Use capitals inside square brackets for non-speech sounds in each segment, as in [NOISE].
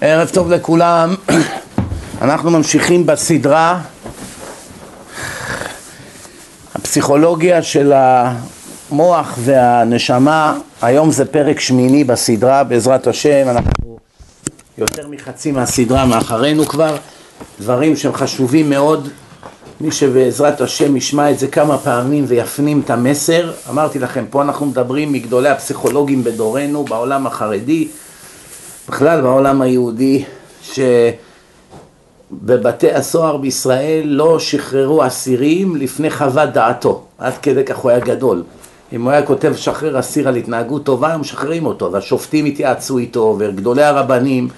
ערב טוב לכולם, [COUGHS] אנחנו ממשיכים בסדרה. הפסיכולוגיה של המוח והנשמה, היום זה פרק שמיני בסדרה, בעזרת השם אנחנו יותר מחצי מהסדרה מאחרינו כבר, דברים שהם חשובים מאוד, מי שבעזרת השם ישמע את זה כמה פעמים ויפנים את המסר, אמרתי לכם, פה אנחנו מדברים מגדולי הפסיכולוגים בדורנו, בעולם החרדי בכלל בעולם היהודי שבבתי הסוהר בישראל לא שחררו אסירים לפני חוות דעתו, עד כדי כך הוא היה גדול. אם הוא היה כותב שחרר אסיר על התנהגות טובה, הם משחררים אותו, והשופטים התייעצו איתו, וגדולי הרבנים,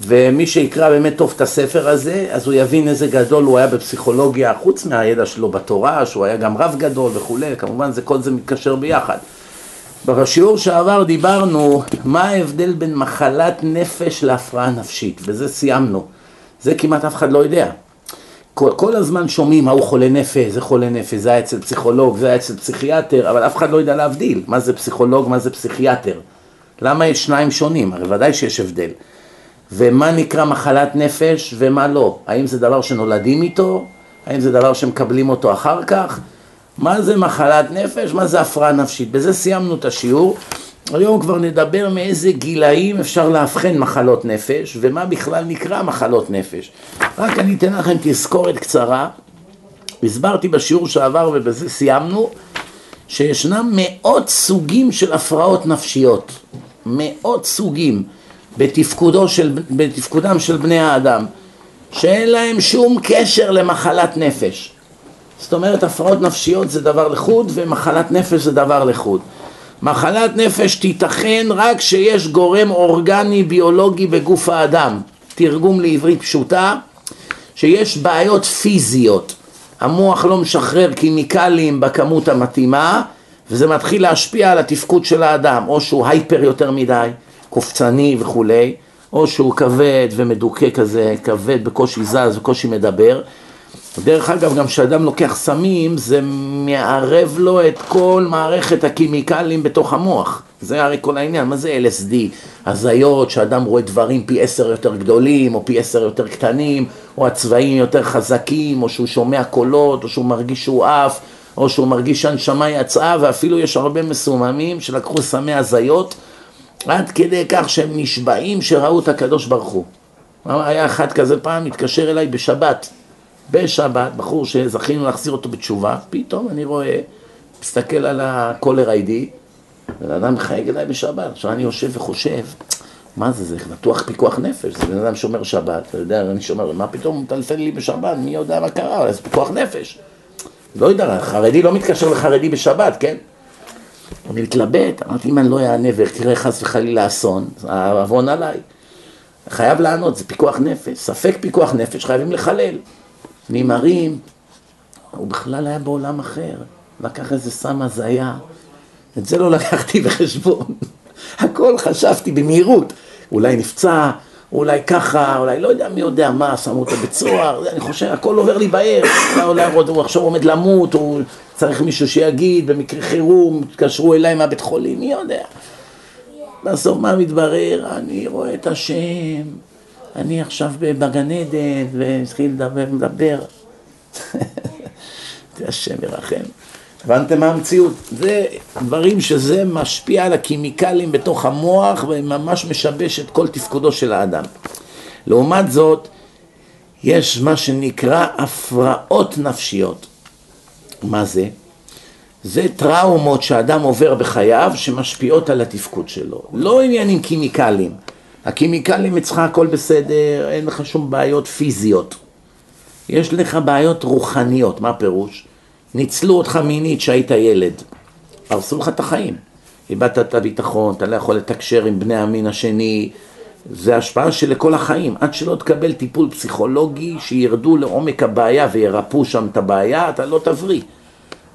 ומי שיקרא באמת טוב את הספר הזה, אז הוא יבין איזה גדול הוא היה בפסיכולוגיה, חוץ מהידע שלו בתורה, שהוא היה גם רב גדול וכולי, כמובן זה, כל זה מתקשר ביחד. בשיעור שעבר דיברנו מה ההבדל בין מחלת נפש להפרעה נפשית, וזה סיימנו. זה כמעט אף אחד לא יודע. כל, כל הזמן שומעים ההוא חולה נפש, זה חולה נפש, זה היה אצל פסיכולוג, זה היה אצל פסיכיאטר, אבל אף אחד לא יודע להבדיל מה זה פסיכולוג, מה זה פסיכיאטר. למה יש שניים שונים? הרי ודאי שיש הבדל. ומה נקרא מחלת נפש ומה לא? האם זה דבר שנולדים איתו? האם זה דבר שמקבלים אותו אחר כך? מה זה מחלת נפש, מה זה הפרעה נפשית. בזה סיימנו את השיעור. היום כבר נדבר מאיזה גילאים אפשר לאבחן מחלות נפש ומה בכלל נקרא מחלות נפש. רק אני אתן לכם תזכורת קצרה. הסברתי בשיעור שעבר ובזה סיימנו שישנם מאות סוגים של הפרעות נפשיות. מאות סוגים בתפקודו של, בתפקודם של בני האדם שאין להם שום קשר למחלת נפש. זאת אומרת הפרעות נפשיות זה דבר לחוד ומחלת נפש זה דבר לחוד. מחלת נפש תיתכן רק כשיש גורם אורגני ביולוגי בגוף האדם. תרגום לעברית פשוטה, שיש בעיות פיזיות. המוח לא משחרר כימיקלים בכמות המתאימה וזה מתחיל להשפיע על התפקוד של האדם, או שהוא הייפר יותר מדי, קופצני וכולי, או שהוא כבד ומדוכא כזה, כבד בקושי זז וקושי מדבר דרך אגב, גם כשאדם לוקח סמים, זה מערב לו את כל מערכת הקימיקלים בתוך המוח. זה הרי כל העניין, מה זה LSD? הזיות, שאדם רואה דברים פי עשר יותר גדולים, או פי עשר יותר קטנים, או הצבעים יותר חזקים, או שהוא שומע קולות, או שהוא מרגיש שהוא עף, או שהוא מרגיש שהנשמה יצאה, ואפילו יש הרבה מסוממים שלקחו סמי הזיות, עד כדי כך שהם נשבעים שראו את הקדוש ברוך הוא. היה אחד כזה פעם, התקשר אליי בשבת. בשבת, בחור שזכינו להחזיר אותו בתשובה, פתאום אני רואה, מסתכל על הקולר איי-די, בן אדם מחייג אליי בשבת. עכשיו אני יושב וחושב, מה זה, זה בטוח פיקוח נפש, זה בן אדם שומר שבת, אתה יודע, אני שומר, מה פתאום הוא מטלפן לי בשבת, מי יודע מה קרה, זה פיקוח נפש. לא יודע, חרדי לא מתקשר לחרדי בשבת, כן? אני מתלבט, אמרתי, אם אני לא אענה ויקרה חס וחלילה אסון, העוון עליי. חייב לענות, זה פיקוח נפש. ספק פיקוח נפש, חייבים לחלל. נמהרים, הוא בכלל היה בעולם אחר, לקח איזה סם הזיה, את זה לא לקחתי בחשבון, [LAUGHS] הכל חשבתי במהירות, אולי נפצע, אולי ככה, אולי לא יודע מי יודע מה, שמו אותו בית סוהר, אני חושב, הכל עובר לי בער, הוא עכשיו עומד למות, הוא צריך מישהו שיגיד, במקרה חירום, תתקשרו אליי מהבית חולים, מי יודע. בסוף מה מתברר? אני רואה את השם, אני עכשיו בגן עדן, והתחיל לדבר, לדבר. [LAUGHS] השם ירחם. הבנתם מה המציאות? זה דברים שזה משפיע על הקימיקלים בתוך המוח וממש משבש את כל תפקודו של האדם. לעומת זאת, יש מה שנקרא הפרעות נפשיות. מה זה? זה טראומות שאדם עובר בחייו שמשפיעות על התפקוד שלו. לא עניינים קימיקליים. הקימיקלים אצלך הכל בסדר, אין לך שום בעיות פיזיות. יש לך בעיות רוחניות, מה הפירוש? ניצלו אותך מינית כשהיית ילד, הרסו לך את החיים. איבדת את הביטחון, אתה לא יכול לתקשר עם בני המין השני, זה השפעה של לכל החיים. עד שלא תקבל טיפול פסיכולוגי שירדו לעומק הבעיה וירפאו שם את הבעיה, אתה לא תבריא.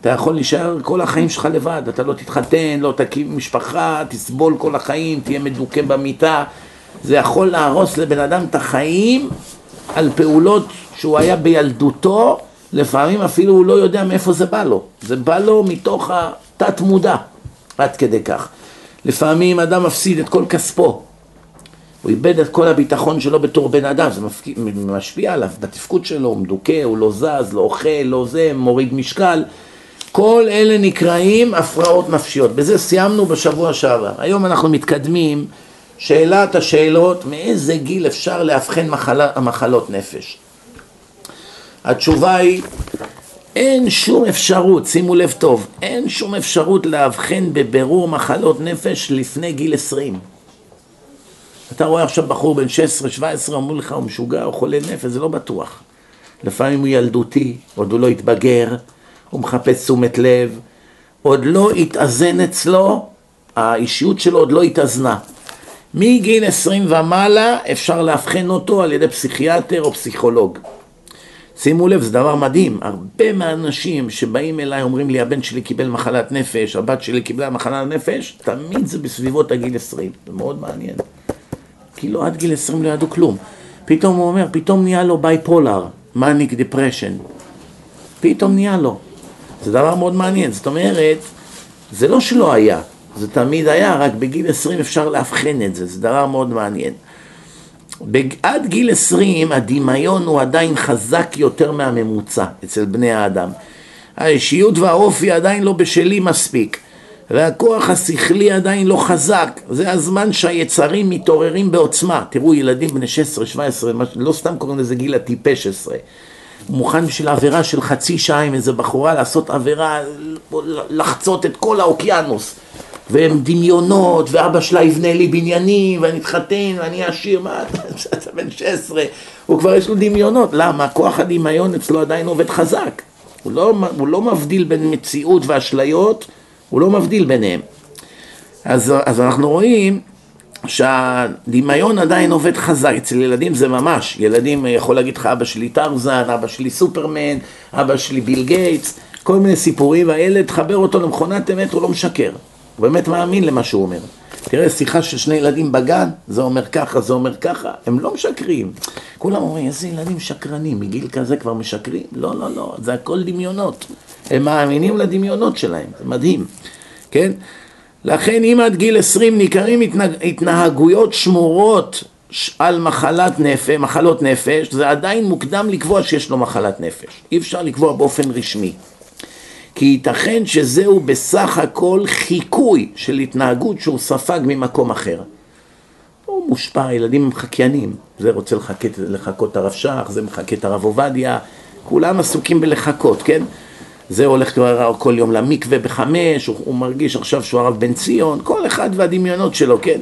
אתה יכול להישאר כל החיים שלך לבד, אתה לא תתחתן, לא תקים משפחה, תסבול כל החיים, תהיה מדוכא במיטה, זה יכול להרוס לבן אדם את החיים על פעולות שהוא היה בילדותו, לפעמים אפילו הוא לא יודע מאיפה זה בא לו. זה בא לו מתוך התת מודע, עד כדי כך. לפעמים אדם מפסיד את כל כספו, הוא איבד את כל הביטחון שלו בתור בן אדם, זה משפיע עליו, בתפקוד שלו, הוא מדוכא, הוא לא זז, לא אוכל, לא זה, מוריד משקל. כל אלה נקראים הפרעות נפשיות. בזה סיימנו בשבוע שעבר. היום אנחנו מתקדמים, שאלת השאלות, מאיזה גיל אפשר לאבחן מחלות נפש? התשובה היא, אין שום אפשרות, שימו לב טוב, אין שום אפשרות לאבחן בבירור מחלות נפש לפני גיל 20. אתה רואה עכשיו בחור בן 16-17, אמרו לך הוא משוגע, הוא חולה נפש, זה לא בטוח. לפעמים הוא ילדותי, עוד הוא לא התבגר, הוא מחפש תשומת לב, עוד לא התאזן אצלו, האישיות שלו עוד לא התאזנה. מגיל 20 ומעלה אפשר לאבחן אותו על ידי פסיכיאטר או פסיכולוג. שימו לב, זה דבר מדהים, הרבה מהאנשים שבאים אליי אומרים לי הבן שלי קיבל מחלת נפש, הבת שלי קיבלה מחלת נפש, תמיד זה בסביבות הגיל 20, זה מאוד מעניין. כאילו עד גיל 20 לא ידעו כלום. פתאום הוא אומר, פתאום נהיה לו bipolar, manic depression. פתאום נהיה לו. זה דבר מאוד מעניין, זאת אומרת, זה לא שלא היה, זה תמיד היה, רק בגיל 20 אפשר לאבחן את זה, זה דבר מאוד מעניין. עד גיל 20 הדמיון הוא עדיין חזק יותר מהממוצע אצל בני האדם. האישיות והאופי עדיין לא בשלים מספיק. והכוח השכלי עדיין לא חזק, זה הזמן שהיצרים מתעוררים בעוצמה. תראו, ילדים בני 16, 17, לא סתם קוראים לזה גיל הטיפש עשרה. הוא מוכן בשביל עבירה של חצי שעה עם איזה בחורה לעשות עבירה, לחצות את כל האוקיינוס. והם דמיונות, ואבא שלה יבנה לי בניינים, ואני אתחתן, ואני אעשיר, מה אתה [LAUGHS] בן 16, הוא כבר יש לו דמיונות, למה? כוח הדמיון אצלו עדיין עובד חזק, הוא לא, הוא לא מבדיל בין מציאות ואשליות הוא לא מבדיל ביניהם. אז, אז אנחנו רואים שהדמיון עדיין עובד חזק, אצל ילדים זה ממש, ילדים יכול להגיד לך אבא שלי טרזן, אבא שלי סופרמן, אבא שלי ביל גייטס, כל מיני סיפורים, והילד חבר אותו למכונת אמת, הוא לא משקר, הוא באמת מאמין למה שהוא אומר. תראה, שיחה של שני ילדים בגן, זה אומר ככה, זה אומר ככה, הם לא משקרים. כולם אומרים, איזה ילדים שקרנים, מגיל כזה כבר משקרים? לא, לא, לא, זה הכל דמיונות. הם מאמינים לדמיונות שלהם, זה מדהים, כן? לכן אם עד גיל 20 ניכרים התנהגויות שמורות על מחלת נפש, מחלות נפש, זה עדיין מוקדם לקבוע שיש לו מחלת נפש. אי אפשר לקבוע באופן רשמי. כי ייתכן שזהו בסך הכל חיקוי של התנהגות שהוא ספג ממקום אחר. הוא מושפע, ילדים הם חקיינים. זה רוצה לחקות, לחקות את הרב שך, זה מחקה את הרב עובדיה, כולם עסוקים בלחקות, כן? זה הולך כבר כל יום למקווה בחמש, הוא, הוא מרגיש עכשיו שהוא הרב בן ציון, כל אחד והדמיונות שלו, כן?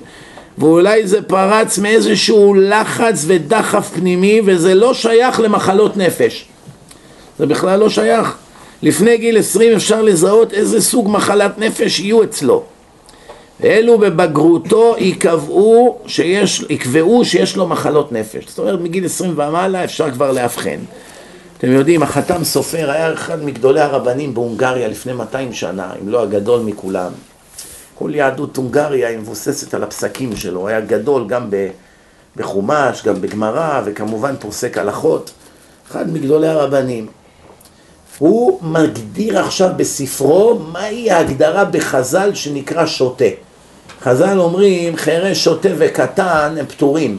ואולי זה פרץ מאיזשהו לחץ ודחף פנימי, וזה לא שייך למחלות נפש. זה בכלל לא שייך. לפני גיל עשרים אפשר לזהות איזה סוג מחלת נפש יהיו אצלו. אלו בבגרותו יקבעו שיש, יקבעו שיש לו מחלות נפש. זאת אומרת, מגיל עשרים ומעלה אפשר כבר לאבחן. אתם יודעים, החתם סופר היה אחד מגדולי הרבנים בהונגריה לפני 200 שנה, אם לא הגדול מכולם. כל יהדות הונגריה היא מבוססת על הפסקים שלו, היה גדול גם בחומש, גם בגמרא, וכמובן פוסק הלכות. אחד מגדולי הרבנים. הוא מגדיר עכשיו בספרו מהי ההגדרה בחז"ל שנקרא שוטה. חז"ל אומרים חירש, שוטה וקטן הם פטורים.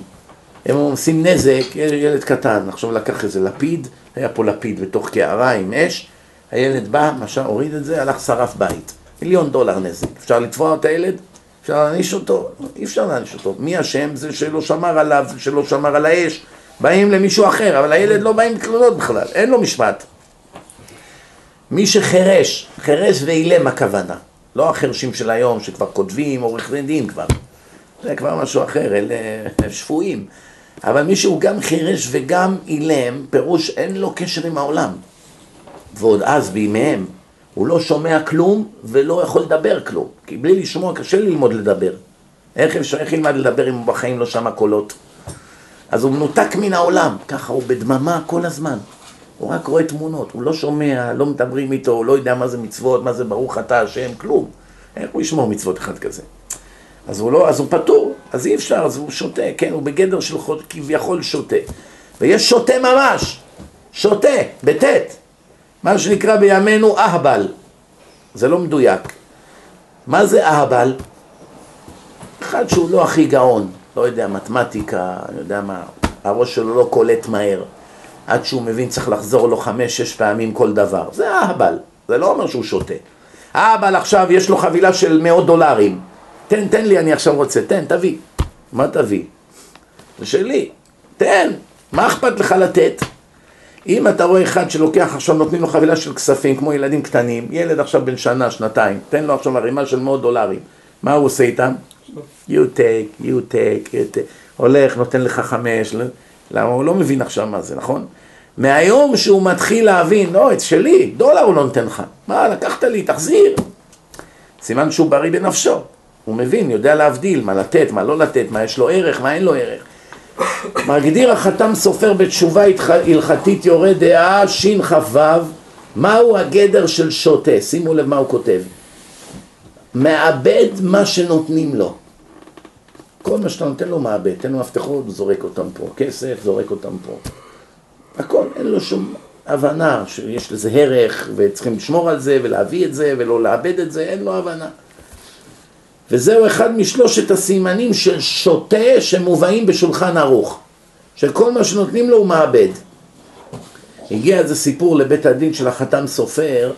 הם עושים נזק, ילד קטן, עכשיו לקח איזה לפיד, היה פה לפיד בתוך קערה עם אש, הילד בא, משל הוריד את זה, הלך שרף בית. מיליון דולר נזק. אפשר לתבוע את הילד? אפשר להעניש אותו? אי אפשר להעניש אותו. מי אשם? זה שלא שמר עליו, שלא שמר על האש. באים למישהו אחר, אבל הילד לא בא עם תלונות בכלל, אין לו משפט. מי שחירש, חירש ואילם הכוונה. לא החרשים של היום שכבר כותבים, עורך דין כבר. זה כבר משהו אחר, אלה שפויים. אבל מי שהוא גם חירש וגם אילם, פירוש אין לו קשר עם העולם. ועוד אז בימיהם, הוא לא שומע כלום ולא יכול לדבר כלום. כי בלי לשמוע קשה ללמוד לדבר. איך אפשר, איך ילמד לדבר אם הוא בחיים לא שמע קולות? אז הוא מנותק מן העולם, ככה הוא בדממה כל הזמן. הוא רק רואה תמונות, הוא לא שומע, לא מדברים איתו, הוא לא יודע מה זה מצוות, מה זה ברוך אתה השם, כלום. איך הוא ישמור מצוות אחד כזה? אז הוא לא, אז הוא פטור, אז אי אפשר, אז הוא שותה, כן, הוא בגדר של חוד, כביכול שותה. ויש שותה ממש, שותה, בטית, מה שנקרא בימינו אהבל, זה לא מדויק. מה זה אהבל? אחד שהוא לא הכי גאון, לא יודע, מתמטיקה, אני יודע מה, הראש שלו לא קולט מהר. עד שהוא מבין צריך לחזור לו חמש-שש פעמים כל דבר. זה אהבל, זה לא אומר שהוא שותה. אהבל עכשיו יש לו חבילה של מאות דולרים. תן, תן לי, אני עכשיו רוצה, תן, תביא. מה תביא? זה שלי, תן, מה אכפת לך לתת? אם אתה רואה אחד שלוקח עכשיו, נותנים לו חבילה של כספים, כמו ילדים קטנים, ילד עכשיו בן שנה, שנתיים, תן לו עכשיו ערימה של מאות דולרים, מה הוא עושה איתם? you take, you take, you take, הולך, נותן לך חמש, למה הוא לא מבין עכשיו מה זה, נכון? מהיום שהוא מתחיל להבין, לא, את שלי, דולר הוא לא נותן לך, מה, לקחת לי, תחזיר. סימן שהוא בריא בנפשו, הוא מבין, יודע להבדיל, מה לתת, מה לא לתת, מה יש לו ערך, מה אין לו ערך. מגדיר החתם סופר בתשובה הלכתית יורה דעה שכ"ו מהו הגדר של שוטה? שימו לב מה הוא כותב מאבד מה שנותנים לו כל מה שאתה נותן לו מאבד, תן לו מפתחות, זורק אותם פה, כסף, זורק אותם פה. הכל, אין לו שום הבנה שיש לזה ערך וצריכים לשמור על זה ולהביא את זה ולא לאבד את זה, אין לו הבנה. וזהו אחד משלושת הסימנים של שוטה שמובאים בשולחן ערוך שכל מה שנותנים לו הוא מאבד הגיע איזה סיפור לבית הדין של החתן סופר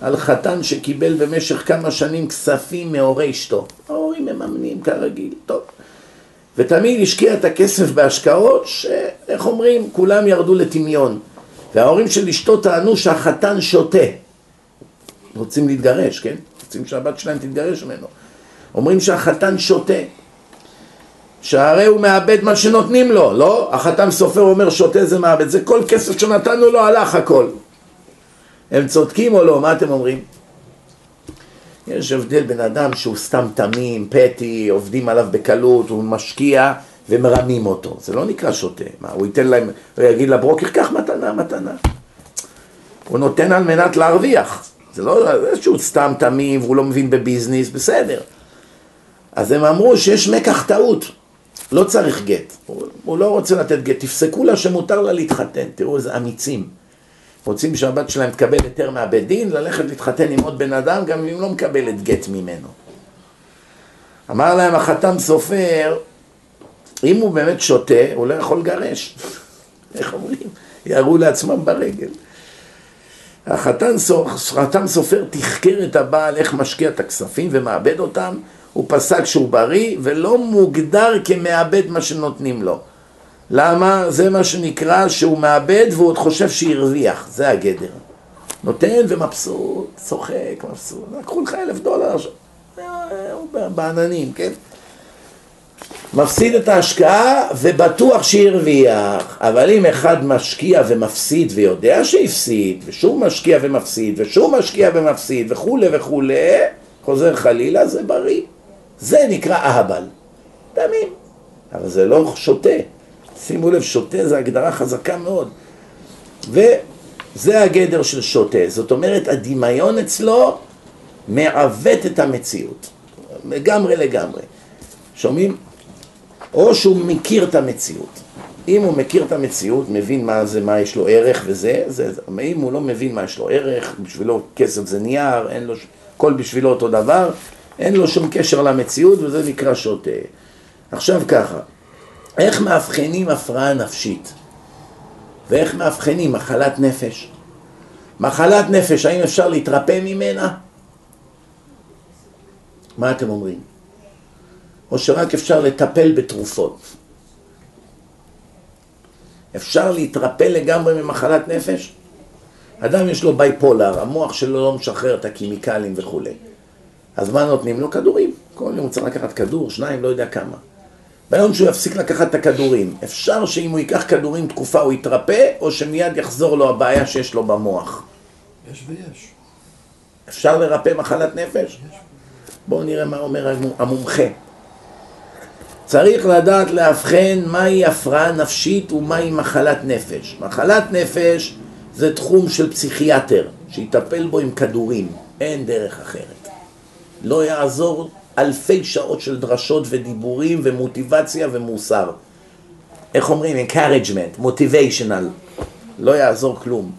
על חתן שקיבל במשך כמה שנים כספים מהורי אשתו. ההורים מממנים כרגיל, טוב ותמיד השקיע את הכסף בהשקעות שאיך אומרים, כולם ירדו לטמיון וההורים של אשתו טענו שהחתן שותה רוצים להתגרש, כן? רוצים שהבת שלהם תתגרש ממנו אומרים שהחתן שותה שהרי הוא מאבד מה שנותנים לו, לא? החתן סופר אומר שותה זה מאבד, זה כל כסף שנתנו לו הלך הכל הם צודקים או לא? מה אתם אומרים? יש הבדל בין אדם שהוא סתם תמים, פטי, עובדים עליו בקלות, הוא משקיע ומרמים אותו, זה לא נקרא שותה, מה הוא ייתן להם, הוא יגיד לברוקר קח מתנה, מתנה. הוא נותן על מנת להרוויח, זה לא שהוא סתם תמים והוא לא מבין בביזנס, בסדר. אז הם אמרו שיש מקח טעות, לא צריך גט, הוא, הוא לא רוצה לתת גט, תפסקו לה שמותר לה להתחתן, תראו איזה אמיצים. רוצים שהבת שלהם תקבל היתר מהבית דין, ללכת להתחתן עם עוד בן אדם, גם אם לא מקבלת גט ממנו. אמר להם החתם סופר, אם הוא באמת שותה, הוא לא יכול לגרש. [LAUGHS] איך אומרים? ירו לעצמם ברגל. החתן סופר תחקר את הבעל איך משקיע את הכספים ומאבד אותם, הוא פסק שהוא בריא ולא מוגדר כמאבד מה שנותנים לו. למה? זה מה שנקרא שהוא מאבד והוא עוד חושב שהרוויח, זה הגדר. נותן ומבסוט, צוחק, מבסוט, לקחו לך אלף דולר, הוא בעננים, כן? מפסיד את ההשקעה ובטוח שהרוויח, אבל אם אחד משקיע ומפסיד ויודע שהפסיד, ושוב משקיע ומפסיד, ושוב משקיע ומפסיד וכולי וכולי, חוזר חלילה, זה בריא. זה נקרא אהבל. תמים. אבל זה לא שותה. שימו לב, שותה זה הגדרה חזקה מאוד. וזה הגדר של שותה. זאת אומרת, הדמיון אצלו מעוות את המציאות. לגמרי לגמרי. שומעים? או שהוא מכיר את המציאות. אם הוא מכיר את המציאות, מבין מה זה, מה יש לו ערך וזה, זה, זה. אם הוא לא מבין מה יש לו ערך, בשבילו כסף זה נייר, אין לו, הכל בשבילו אותו דבר, אין לו שום קשר למציאות וזה נקרא שוטה. עכשיו ככה, איך מאבחנים הפרעה נפשית? ואיך מאבחנים מחלת נפש? מחלת נפש, האם אפשר להתרפא ממנה? מה אתם אומרים? או שרק אפשר לטפל בתרופות? אפשר להתרפא לגמרי ממחלת נפש? אדם יש לו בייפולר, המוח שלו לא משחרר את הכימיקלים וכולי. אז מה נותנים לו? כדורים. כל יום הוא צריך לקחת כדור, שניים, לא יודע כמה. ביום שהוא יפסיק לקחת את הכדורים, אפשר שאם הוא ייקח כדורים תקופה הוא יתרפא, או שמיד יחזור לו הבעיה שיש לו במוח? יש ויש. אפשר לרפא מחלת נפש? יש. בואו נראה מה אומר המומחה. צריך לדעת לאבחן מהי הפרעה נפשית ומהי מחלת נפש. מחלת נפש זה תחום של פסיכיאטר, שיטפל בו עם כדורים, אין דרך אחרת. לא יעזור אלפי שעות של דרשות ודיבורים ומוטיבציה ומוסר. איך אומרים? encouragement, motivational. לא יעזור כלום.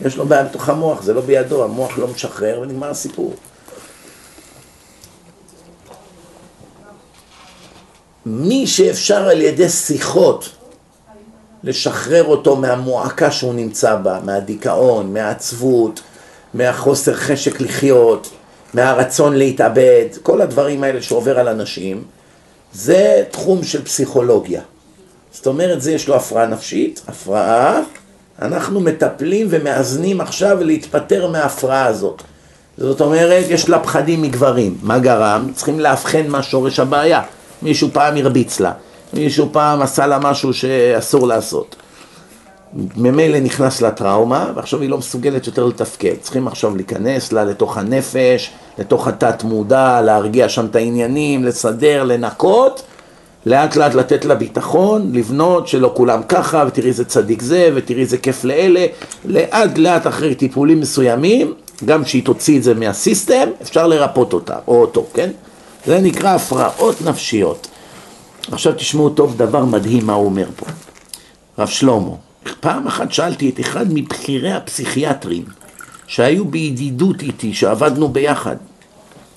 יש לו בעיה בתוך המוח, זה לא בידו, המוח לא משחרר ונגמר הסיפור. מי שאפשר על ידי שיחות לשחרר אותו מהמועקה שהוא נמצא בה, מהדיכאון, מהעצבות, מהחוסר חשק לחיות, מהרצון להתאבד, כל הדברים האלה שעובר על אנשים, זה תחום של פסיכולוגיה. זאת אומרת, זה יש לו הפרעה נפשית, הפרעה, אנחנו מטפלים ומאזנים עכשיו להתפטר מההפרעה הזאת. זאת אומרת, יש לה פחדים מגברים. מה גרם? צריכים לאבחן מה שורש הבעיה. מישהו פעם הרביץ לה, מישהו פעם עשה לה משהו שאסור לעשות. ממילא נכנס לטראומה, ועכשיו היא לא מסוגלת יותר לתפקד. צריכים עכשיו להיכנס לה לתוך הנפש, לתוך התת מודע, להרגיע שם את העניינים, לסדר, לנקות, לאט לאט לתת לה ביטחון, לבנות שלא כולם ככה, ותראי איזה צדיק זה, ותראי איזה כיף לאלה, לאט לאט אחרי טיפולים מסוימים, גם שהיא תוציא את זה מהסיסטם, אפשר לרפות אותה, או אותו, כן? זה נקרא הפרעות נפשיות. עכשיו תשמעו טוב דבר מדהים מה הוא אומר פה. רב שלמה, פעם אחת שאלתי את אחד מבכירי הפסיכיאטרים שהיו בידידות איתי, שעבדנו ביחד,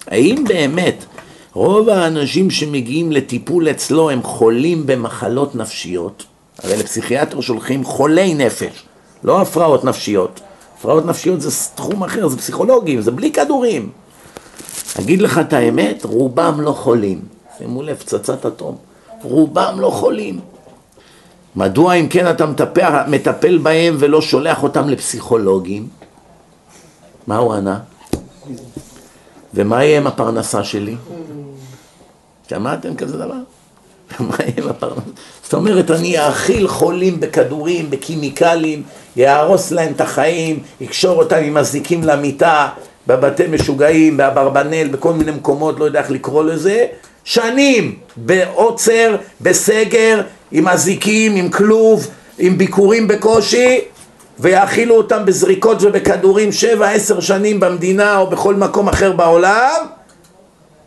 האם באמת רוב האנשים שמגיעים לטיפול אצלו הם חולים במחלות נפשיות? הרי לפסיכיאטר שולחים חולי נפש, לא הפרעות נפשיות. הפרעות נפשיות זה תחום אחר, זה פסיכולוגים, זה בלי כדורים. אגיד לך את האמת, רובם לא חולים. שימו לב, פצצת אטום. רובם לא חולים. מדוע אם כן אתה מטפל, מטפל בהם ולא שולח אותם לפסיכולוגים? מה הוא ענה? ומה יהיה עם הפרנסה שלי? שמעתם כזה דבר? מה יהיה עם הפרנסה? זאת אומרת, אני אאכיל חולים בכדורים, בקימיקלים, יהרוס להם את החיים, יקשור אותם עם אזיקים למיטה, בבתי משוגעים, באברבנל, בכל מיני מקומות, לא יודע איך לקרוא לזה, שנים בעוצר, בסגר, עם אזיקים, עם כלוב, עם ביקורים בקושי, ויאכילו אותם בזריקות ובכדורים שבע, עשר שנים במדינה או בכל מקום אחר בעולם,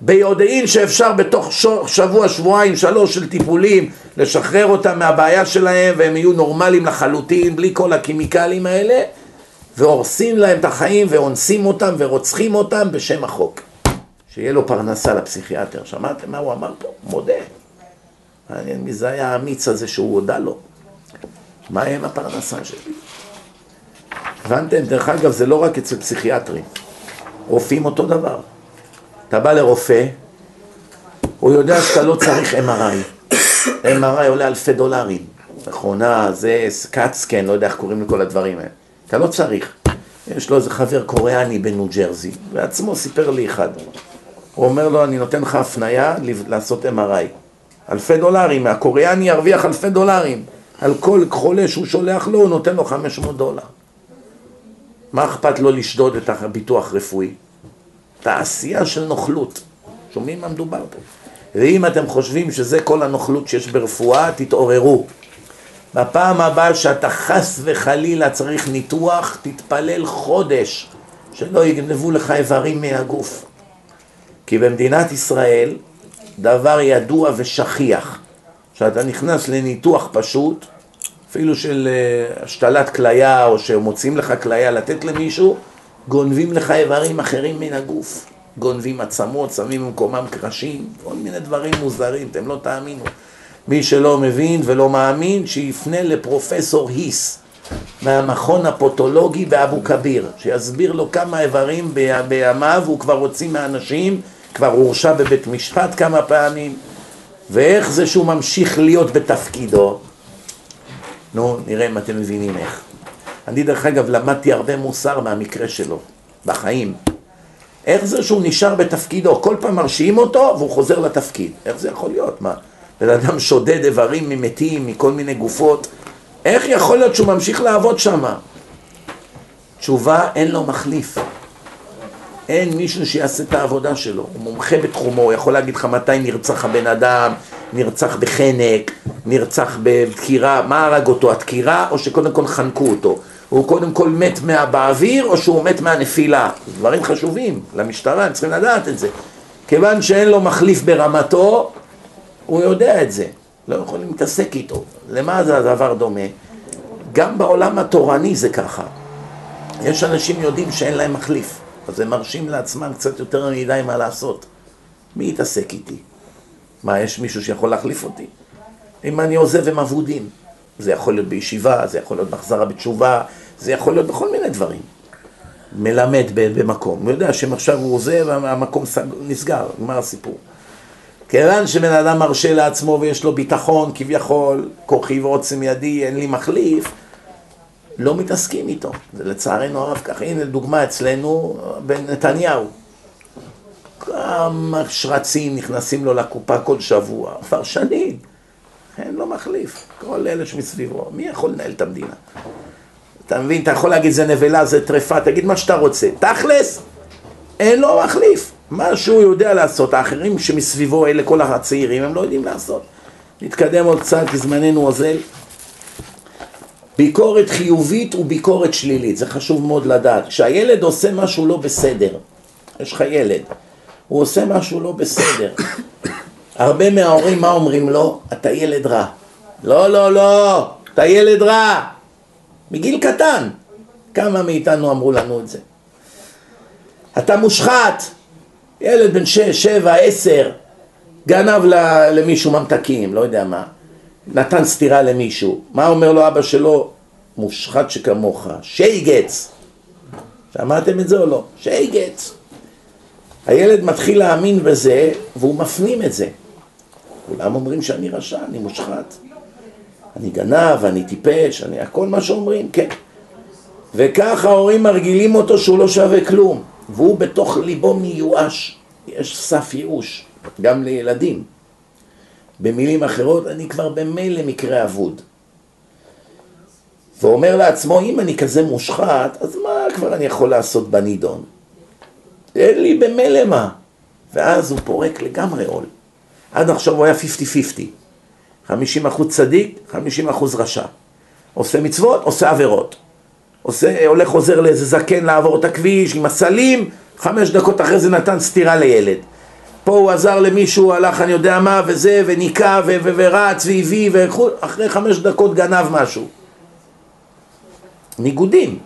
ביודעין שאפשר בתוך שבוע, שבועיים, שלוש של טיפולים לשחרר אותם מהבעיה שלהם והם יהיו נורמליים לחלוטין, בלי כל הקימיקלים האלה, והורסים להם את החיים ואונסים אותם ורוצחים אותם בשם החוק. שיהיה לו פרנסה לפסיכיאטר. שמעתם מה הוא אמר פה? מודה. מעניין מי זה היה האמיץ הזה שהוא הודה לו. מה עם הפרנסה שלי? הבנתם? דרך אגב, זה לא רק אצל פסיכיאטרים. רופאים אותו דבר. אתה בא לרופא, הוא יודע שאתה לא צריך MRI. MRI עולה אלפי דולרים. מכונה, זה סקאטסקן, לא יודע איך קוראים לכל הדברים האלה. אתה לא צריך. יש לו איזה חבר קוריאני בניו ג'רזי, בעצמו סיפר לי אחד. הוא אומר לו, אני נותן לך הפנייה לעשות MRI. אלפי דולרים, הקוריאני ירוויח אלפי דולרים. על כל חולה שהוא שולח לו, הוא נותן לו 500 דולר. מה אכפת לו לשדוד את הביטוח רפואי? תעשייה של נוכלות. שומעים מה מדובר פה? ואם אתם חושבים שזה כל הנוכלות שיש ברפואה, תתעוררו. בפעם הבאה שאתה חס וחלילה צריך ניתוח, תתפלל חודש שלא יגנבו לך איברים מהגוף. כי במדינת ישראל דבר ידוע ושכיח, שאתה נכנס לניתוח פשוט, אפילו של אה, השתלת כליה או שמוצאים לך כליה לתת למישהו, גונבים לך איברים אחרים מן הגוף. גונבים עצמות, שמים במקומם קרשים, כל מיני דברים מוזרים, אתם לא תאמינו. מי שלא מבין ולא מאמין, שיפנה לפרופסור היס מהמכון הפותולוגי באבו כביר, שיסביר לו כמה איברים בימיו הוא כבר הוציא מאנשים, כבר הורשע בבית משפט כמה פעמים, ואיך זה שהוא ממשיך להיות בתפקידו. נו, נראה אם אתם מבינים איך. אני דרך אגב למדתי הרבה מוסר מהמקרה שלו, בחיים. איך זה שהוא נשאר בתפקידו? כל פעם מרשיעים אותו והוא חוזר לתפקיד. איך זה יכול להיות? מה? בן אדם שודד איברים ממתים, מכל מיני גופות. איך יכול להיות שהוא ממשיך לעבוד שם? תשובה, אין לו מחליף. אין מישהו שיעשה את העבודה שלו. הוא מומחה בתחומו, הוא יכול להגיד לך מתי נרצח הבן אדם, נרצח בחנק, נרצח בדקירה, מה הרג אותו, הדקירה או שקודם כל חנקו אותו? הוא קודם כל מת מה, באוויר או שהוא מת מהנפילה? דברים חשובים למשטרה, הם צריכים לדעת את זה. כיוון שאין לו מחליף ברמתו, הוא יודע את זה, לא יכולים להתעסק איתו. למה זה הדבר דומה? גם בעולם התורני זה ככה. יש אנשים יודעים שאין להם מחליף, אז הם מרשים לעצמם קצת יותר מדי מה לעשות. מי יתעסק איתי? מה, יש מישהו שיכול להחליף אותי? אם אני עוזב הם אבודים. זה יכול להיות בישיבה, זה יכול להיות בהחזרה בתשובה, זה יכול להיות בכל מיני דברים. מלמד במקום, הוא יודע שאם עכשיו הוא עוזב, המקום נסגר, נגמר הסיפור. כיוון שבן אדם מרשה לעצמו ויש לו ביטחון כביכול, כוחי ועוצם ידי, אין לי מחליף, לא מתעסקים איתו. זה לצערנו הרב ככה. הנה דוגמה אצלנו, בן נתניהו. כמה שרצים נכנסים לו לקופה כל שבוע, כבר שנים. אין לו מחליף. כל אלה שמסביבו, מי יכול לנהל את המדינה? אתה מבין? אתה יכול להגיד זה נבלה, זה טרפה, תגיד מה שאתה רוצה. תכלס, אין לו מחליף. מה שהוא יודע לעשות, האחרים שמסביבו, אלה כל הצעירים, הם לא יודעים לעשות. נתקדם עוד קצת, כי זמננו אוזל. ביקורת חיובית וביקורת שלילית, זה חשוב מאוד לדעת. כשהילד עושה משהו לא בסדר, יש לך ילד, הוא עושה משהו לא בסדר, הרבה מההורים מה אומרים לו? אתה ילד רע. לא, לא, לא, אתה ילד רע. מגיל קטן. כמה מאיתנו אמרו לנו את זה? אתה מושחת. ילד בן שש, שבע, עשר, גנב למישהו ממתקים, לא יודע מה. נתן סטירה למישהו. מה אומר לו אבא שלו? מושחת שכמוך. שייגץ. שמעתם את זה או לא? שייגץ. הילד מתחיל להאמין בזה והוא מפנים את זה. כולם אומרים שאני רשע, אני מושחת. אני גנב, אני טיפש, אני הכל מה שאומרים, כן. וככה ההורים מרגילים אותו שהוא לא שווה כלום, והוא בתוך ליבו מיואש. יש סף ייאוש, גם לילדים. במילים אחרות, אני כבר במילא מקרה אבוד. ואומר לעצמו, אם אני כזה מושחת, אז מה כבר אני יכול לעשות בנידון? אין לי במילא מה. ואז הוא פורק לגמרי עול. עד עכשיו הוא היה 50-50. 50 אחוז צדיק, 50 אחוז רשע. עושה מצוות, עושה עבירות. עושה, הולך עוזר לאיזה זקן לעבור את הכביש עם הסלים, חמש דקות אחרי זה נתן סטירה לילד. פה הוא עזר למישהו, הלך אני יודע מה, וזה, וניקה, ו- ו- ורץ, והביא, ואחרי חמש דקות גנב משהו. ניגודים.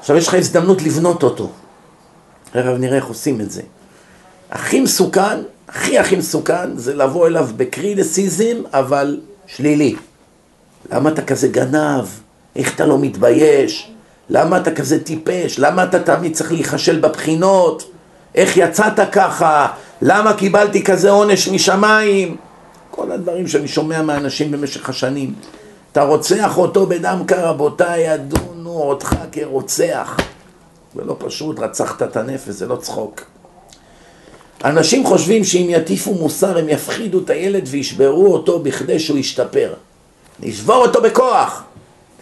עכשיו יש לך הזדמנות לבנות אותו. תכף נראה איך עושים את זה. הכי מסוכן הכי הכי מסוכן זה לבוא אליו בקרידסיזם, אבל שלילי. למה אתה כזה גנב? איך אתה לא מתבייש? למה אתה כזה טיפש? למה אתה תמיד צריך להיכשל בבחינות? איך יצאת ככה? למה קיבלתי כזה עונש משמיים? כל הדברים שאני שומע מאנשים במשך השנים. אתה רוצח אותו בדם קר, רבותיי, ידונו אותך כרוצח. זה לא פשוט, רצחת את הנפש, זה לא צחוק. אנשים חושבים שאם יטיפו מוסר הם יפחידו את הילד וישברו אותו בכדי שהוא ישתפר. נשבור אותו בכוח.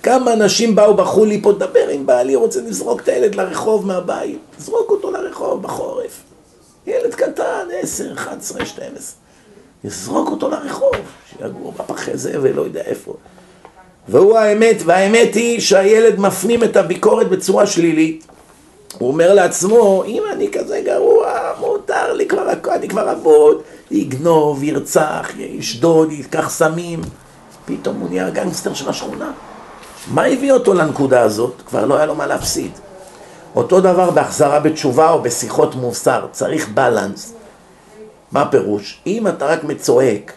כמה אנשים באו בחרו לי פה לדבר עם בעלי, רוצה לזרוק את הילד לרחוב מהבית. זרוק אותו לרחוב בחורף. ילד קטן, עשר, אחד עשרה, שתיים עשרה. יזרוק אותו לרחוב, שיגור בפחי זה ולא יודע איפה. והוא האמת, והאמת היא שהילד מפנים את הביקורת בצורה שלילית. הוא אומר לעצמו, אם אני כזה גרוע, מותר לי כבר הכל, אני כבר אבוד, יגנוב, ירצח, ישדוד, ייקח סמים, פתאום הוא נהיה הגנגסטר של השכונה. מה הביא אותו לנקודה הזאת? כבר לא היה לו מה להפסיד. אותו דבר בהחזרה בתשובה או בשיחות מוסר, צריך בלנס. מה הפירוש? אם אתה רק מצועק,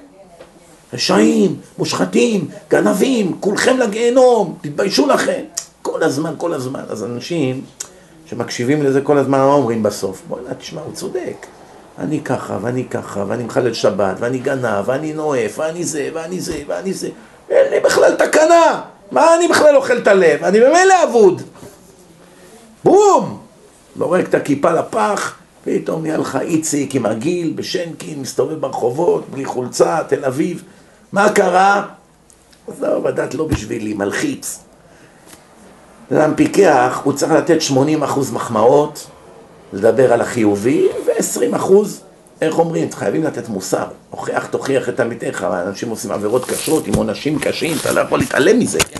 רשעים, מושחתים, גנבים, כולכם לגיהנום, תתביישו לכם. כל הזמן, כל הזמן. אז אנשים שמקשיבים לזה כל הזמן, מה אומרים בסוף? בוא'נה, תשמע, הוא צודק. אני ככה, ואני ככה, ואני מחלל שבת, ואני גנב, ואני נואף, ואני זה, ואני זה, ואני זה. אין לי בכלל תקנה! מה אני בכלל אוכל את הלב? אני ממילא אבוד. בום! זורק את הכיפה לפח, פתאום נהיה לך איציק עם הגיל, בשנקין, מסתובב ברחובות, בלי חולצה, תל אביב. מה קרה? עזוב, הדת לא בשבילי, מלחיץ. אדם פיקח, הוא צריך לתת 80% מחמאות, לדבר על החיובי, ו-20% איך אומרים? חייבים לתת מוסר. הוכיח תוכיח את עמיתך, אנשים עושים עבירות קשות עם עונשים קשים, אתה לא יכול להתעלם מזה, כן?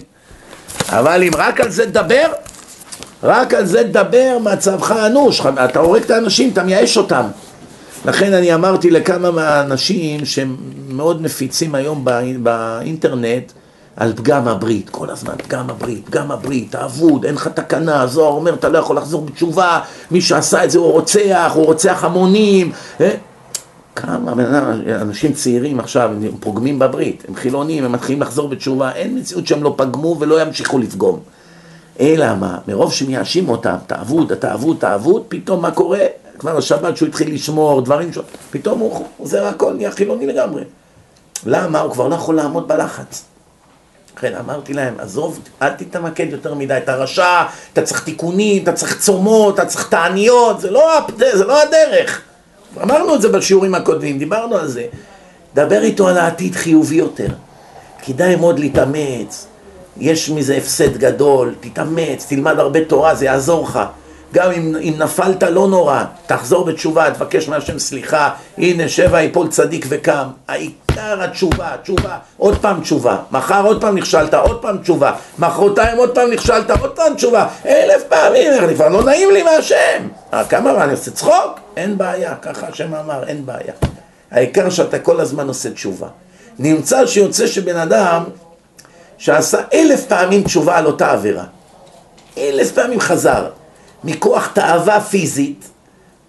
אבל אם רק על זה תדבר, רק על זה תדבר, מצבך אנוש, אתה הורג את האנשים, אתה מייאש אותם. לכן אני אמרתי לכמה מהאנשים שהם מאוד נפיצים היום באינטרנט, על פגם הברית, כל הזמן פגם הברית, פגם הברית, האבוד, אין לך תקנה, הזוהר אומר אתה לא יכול לחזור בתשובה, מי שעשה את זה הוא רוצח, הוא רוצח המונים, אה? כמה אנשים צעירים עכשיו, הם פוגמים בברית, הם חילונים, הם מתחילים לחזור בתשובה, אין מציאות שהם לא פגמו ולא ימשיכו לפגום. אלא מה, מרוב שמייאשים אותם, תעבוד, תעבוד, תעבוד, פתאום מה קורה? כבר השבת שהוא התחיל לשמור, דברים ש... פתאום הוא עוזר הכל, נהיה חילוני לגמרי. למה? הוא כבר לא יכול לעמוד בלחץ. לכן אמרתי להם, עזוב, אל תתמקד יותר מדי, אתה רשע, אתה צריך תיקונים, אתה צריך צומות, אתה צריך תעניות, זה לא, זה לא הדרך. אמרנו את זה בשיעורים הקודמים, דיברנו על זה. דבר איתו על העתיד חיובי יותר. כדאי מאוד להתאמץ, יש מזה הפסד גדול, תתאמץ, תלמד הרבה תורה, זה יעזור לך. גם אם, אם נפלת לא נורא, תחזור בתשובה, תבקש מהשם סליחה, הנה שבע יפול צדיק וקם. העיקר התשובה, תשובה, עוד פעם תשובה, מחר עוד פעם נכשלת, עוד פעם תשובה, מחרתיים עוד פעם נכשלת, עוד פעם תשובה, אלף פעמים, אני כבר לא נעים לי מהשם. אה, כמה רע, אני עושה צחוק? אין בעיה, ככה השם אמר, אין בעיה. העיקר שאתה כל הזמן עושה תשובה. נמצא שיוצא שבן אדם שעשה אלף פעמים תשובה על אותה עבירה, אלף פעמים חזר, מכוח תאווה פיזית,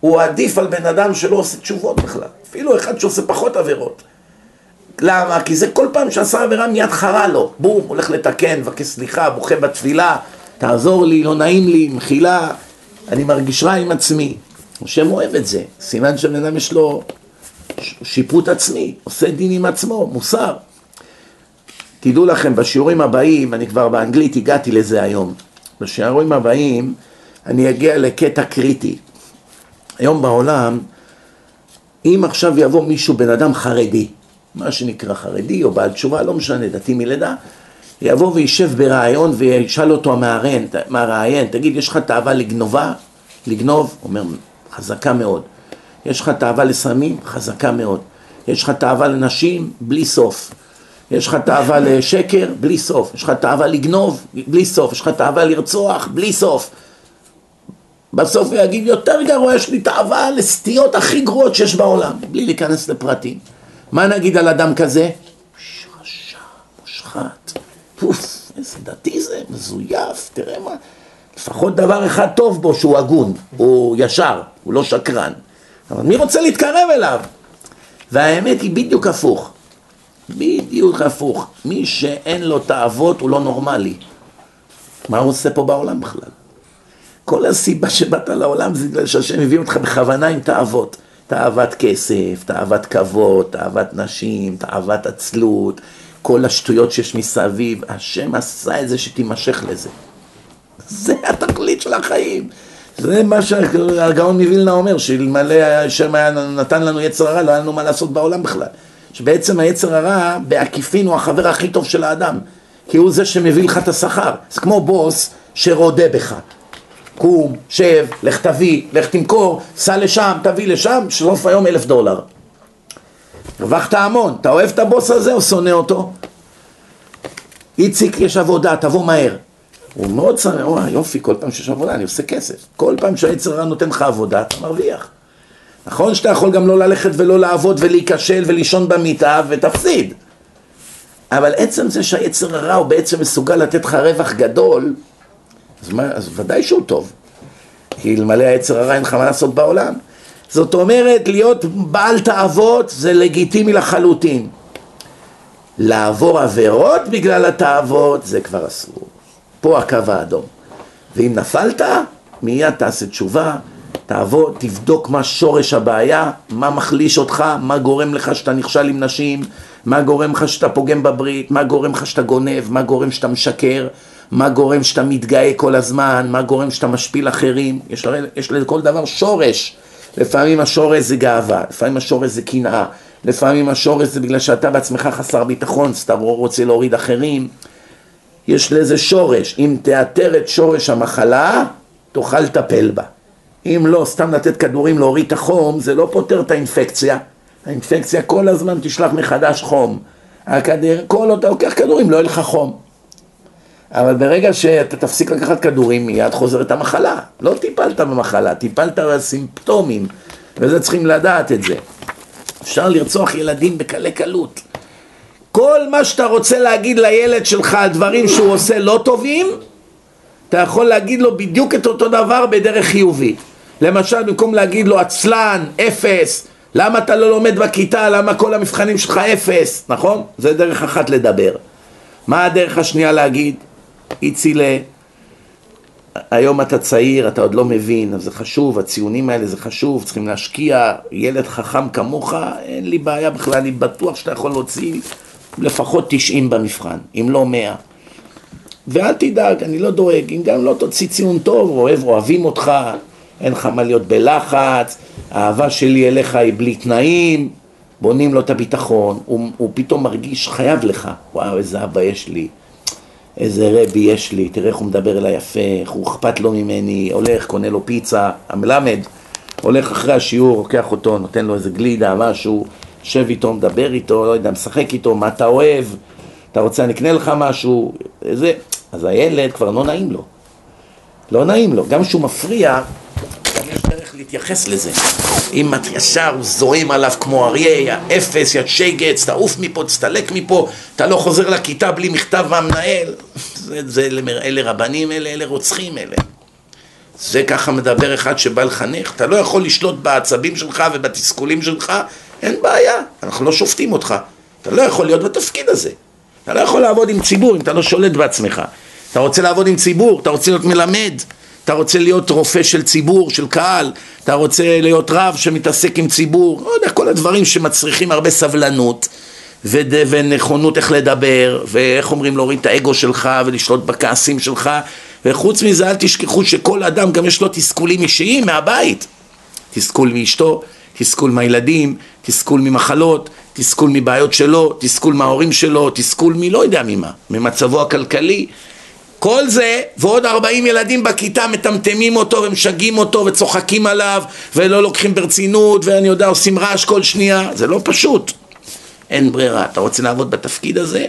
הוא עדיף על בן אדם שלא עושה תשובות בכלל. אפילו אחד שעושה פחות עבירות. למה? כי זה כל פעם שעשה עבירה מיד חרה לו. בום, הולך לתקן, מבקש סליחה, בוכה בתפילה, תעזור לי, לא נעים לי, מחילה, אני מרגיש רע עם עצמי. השם אוהב את זה. סימן שבן אדם יש לו שיפוט עצמי, עושה דין עם עצמו, מוסר. תדעו לכם, בשיעורים הבאים, אני כבר באנגלית הגעתי לזה היום, בשיעורים הבאים אני אגיע לקטע קריטי. היום בעולם, אם עכשיו יבוא מישהו, בן אדם חרדי, מה שנקרא חרדי או בעל תשובה, לא משנה, דתי מלידה, יבוא וישב ברעיון וישאל אותו המראיין, מהראיין, תגיד, יש לך תאווה לגנובה? לגנוב? אומר, חזקה מאוד. יש לך תאווה לסמים? חזקה מאוד. יש לך תאווה לנשים? בלי סוף. יש לך תאווה לשקר? בלי סוף. יש לך תאווה לגנוב? בלי סוף. יש לך תאווה לרצוח? בלי סוף. בסוף הוא יגיד יותר גרוע, יש לי תאווה לסטיות הכי גרועות שיש בעולם, בלי להיכנס לפרטים. מה נגיד על אדם כזה? רשע, מושחת, פוף, איזה דתי זה, מזויף, תראה מה. לפחות דבר אחד טוב בו, שהוא הגון, הוא ישר, הוא לא שקרן. אבל מי רוצה להתקרב אליו? והאמת היא בדיוק הפוך. בדיוק הפוך. מי שאין לו תאוות הוא לא נורמלי. מה הוא עושה פה בעולם בכלל? כל הסיבה שבאת לעולם זה בגלל שהשם הביא אותך בכוונה עם תאוות. תאוות כסף, תאוות כבוד, תאוות נשים, תאוות עצלות, כל השטויות שיש מסביב, השם עשה את זה שתימשך לזה. זה התכלית של החיים. זה מה שהגאון מווילנה אומר, שאלמלא השם נתן לנו יצר הרע, לא היה לנו מה לעשות בעולם בכלל. שבעצם היצר הרע בעקיפין הוא החבר הכי טוב של האדם, כי הוא זה שמביא לך את השכר. זה כמו בוס שרודה בך. קום, שב, לך תביא, לך תמכור, סע לשם, תביא לשם, שלוף היום אלף דולר. הרווחת המון, אתה אוהב את הבוס הזה או שונא אותו? איציק, יש עבודה, תבוא מהר. הוא מאוד וואי יופי, כל פעם שיש עבודה אני עושה כסף. כל פעם שהיצר נותן לך עבודה, אתה מרוויח. נכון שאתה יכול גם לא ללכת ולא לעבוד ולהיכשל ולישון במיטה ותפסיד. אבל עצם זה שהיצר הרע הוא בעצם מסוגל לתת לך רווח גדול, אז, מה, אז ודאי שהוא טוב. כי אלמלא היצר הרע אין לך מה לעשות בעולם. זאת אומרת, להיות בעל תאוות זה לגיטימי לחלוטין. לעבור עבירות בגלל התאוות זה כבר אסור. פה הקו האדום. ואם נפלת, מיד תעשה תשובה, תעבוד, תבדוק מה שורש הבעיה, מה מחליש אותך, מה גורם לך שאתה נכשל עם נשים, מה גורם לך שאתה פוגם בברית, מה גורם לך שאתה גונב, מה גורם שאתה משקר, מה גורם שאתה מתגאה כל הזמן, מה גורם שאתה משפיל אחרים, יש, יש לכל דבר שורש. לפעמים השורש זה גאווה, לפעמים השורש זה קנאה, לפעמים השורש זה בגלל שאתה בעצמך חסר ביטחון, סתם רוצה להוריד אחרים. יש לזה שורש, אם תאתר את שורש המחלה, תוכל לטפל בה. אם לא, סתם לתת כדורים להוריד את החום, זה לא פותר את האינפקציה. האינפקציה כל הזמן תשלח מחדש חום. הכדור, כל עוד אתה לוקח כדורים לא יהיה לך חום. אבל ברגע שאתה תפסיק לקחת כדורים, מיד חוזרת המחלה. לא טיפלת במחלה, טיפלת בסימפטומים, וזה צריכים לדעת את זה. אפשר לרצוח ילדים בקלי קלות. כל מה שאתה רוצה להגיד לילד שלך על דברים שהוא עושה לא טובים, אתה יכול להגיד לו בדיוק את אותו דבר בדרך חיובית. למשל, במקום להגיד לו עצלן, אפס, למה אתה לא לומד בכיתה? למה כל המבחנים שלך אפס? נכון? זה דרך אחת לדבר. מה הדרך השנייה להגיד? איצילה, היום אתה צעיר, אתה עוד לא מבין, אז זה חשוב, הציונים האלה זה חשוב, צריכים להשקיע, ילד חכם כמוך, אין לי בעיה בכלל, אני בטוח שאתה יכול להוציא לפחות 90 במבחן, אם לא 100. ואל תדאג, אני לא דואג, אם גם לא תוציא ציון טוב, אוהב, אוהבים אותך, אין לך מה להיות בלחץ, האהבה שלי אליך היא בלי תנאים, בונים לו את הביטחון, הוא, הוא פתאום מרגיש חייב לך, וואו איזה אבא יש לי, איזה רבי יש לי, תראה איך הוא מדבר אליי יפה, איך הוא אכפת לו ממני, הולך, קונה לו פיצה, המלמד, הולך אחרי השיעור, לוקח אותו, נותן לו איזה גלידה, משהו, יושב איתו, מדבר איתו, לא יודע, משחק איתו, מה אתה אוהב, אתה רוצה אני אקנה לך משהו, זה, אז הילד כבר לא נעים לו, לא נעים לו, גם כשהוא מפריע, דרך להתייחס לזה. אם את ישר, זועם עליו כמו אריה, יא אפס, יא שייגץ, תעוף מפה, תסתלק מפה, אתה לא חוזר לכיתה בלי מכתב מהמנהל. [LAUGHS] זה, זה, אלה רבנים אלה, אלה רוצחים אלה. זה ככה מדבר אחד שבא לחנך, אתה לא יכול לשלוט בעצבים שלך ובתסכולים שלך, אין בעיה, אנחנו לא שופטים אותך. אתה לא יכול להיות בתפקיד הזה. אתה לא יכול לעבוד עם ציבור אם אתה לא שולט בעצמך. אתה רוצה לעבוד עם ציבור, אתה רוצה להיות מלמד, אתה רוצה להיות רופא של ציבור, של קהל, אתה רוצה להיות רב שמתעסק עם ציבור, לא יודע, כל הדברים שמצריכים הרבה סבלנות וד... ונכונות איך לדבר, ואיך אומרים להוריד את האגו שלך ולשלוט בכעסים שלך, וחוץ מזה אל תשכחו שכל אדם גם יש לו תסכולים אישיים מהבית, תסכול מאשתו, תסכול מהילדים, תסכול ממחלות, תסכול מבעיות שלו, תסכול מההורים שלו, תסכול מלא יודע ממה, ממצבו הכלכלי כל זה ועוד 40 ילדים בכיתה מטמטמים אותו ומשגעים אותו וצוחקים עליו ולא לוקחים ברצינות ואני יודע עושים רעש כל שנייה זה לא פשוט אין ברירה אתה רוצה לעבוד בתפקיד הזה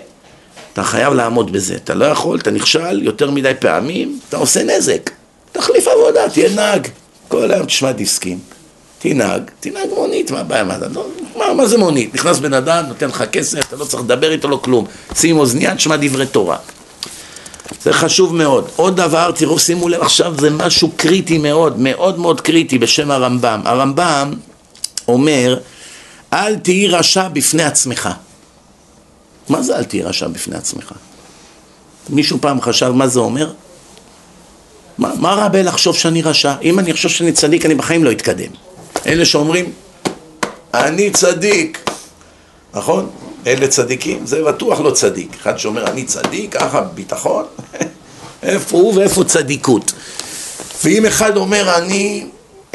אתה חייב לעמוד בזה אתה לא יכול אתה נכשל יותר מדי פעמים אתה עושה נזק תחליף עבודה תהיה נהג כל היום תשמע דיסקים תנהג, תנהג מונית, מה הבעיה? מה, לא, מה, מה זה מונית? נכנס בן אדם, נותן לך כסף, אתה לא צריך לדבר איתו, לא כלום. שים אוזנייה, תשמע דברי תורה. זה חשוב מאוד. עוד דבר, תראו, שימו לב עכשיו, זה משהו קריטי מאוד, מאוד מאוד קריטי בשם הרמב"ם. הרמב"ם אומר, אל תהי רשע בפני עצמך. מה זה אל תהי רשע בפני עצמך? מישהו פעם חשב מה זה אומר? מה, מה רע בלחשוב שאני רשע? אם אני חושב שאני צדיק, אני בחיים לא אתקדם. אלה שאומרים, אני צדיק, נכון? אלה צדיקים, זה בטוח לא צדיק. אחד שאומר אני צדיק, ככה ביטחון, [LAUGHS] איפה הוא ואיפה צדיקות. ואם אחד אומר אני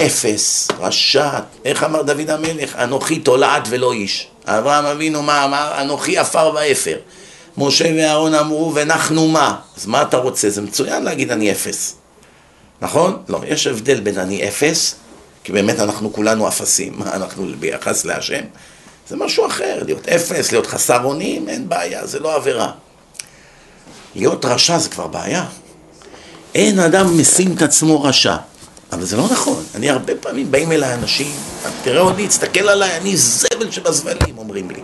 אפס, רשע, איך אמר דוד המלך? אנוכי תולעת ולא איש. אברהם אבינו מה אמר? אנוכי עפר ואפר. משה ואהרון אמרו ונחנו מה? אז מה אתה רוצה? זה מצוין להגיד אני אפס. נכון? לא, יש הבדל בין אני אפס, כי באמת אנחנו כולנו אפסים, מה [LAUGHS] אנחנו ביחס להשם? זה משהו אחר, להיות אפס, להיות חסר אונים, אין בעיה, זה לא עבירה. להיות רשע זה כבר בעיה. אין אדם משים את עצמו רשע. אבל זה לא נכון. אני הרבה פעמים באים אליי אנשים, תראה אותי, תסתכל עליי, אני זבל שבזבלים, אומרים לי.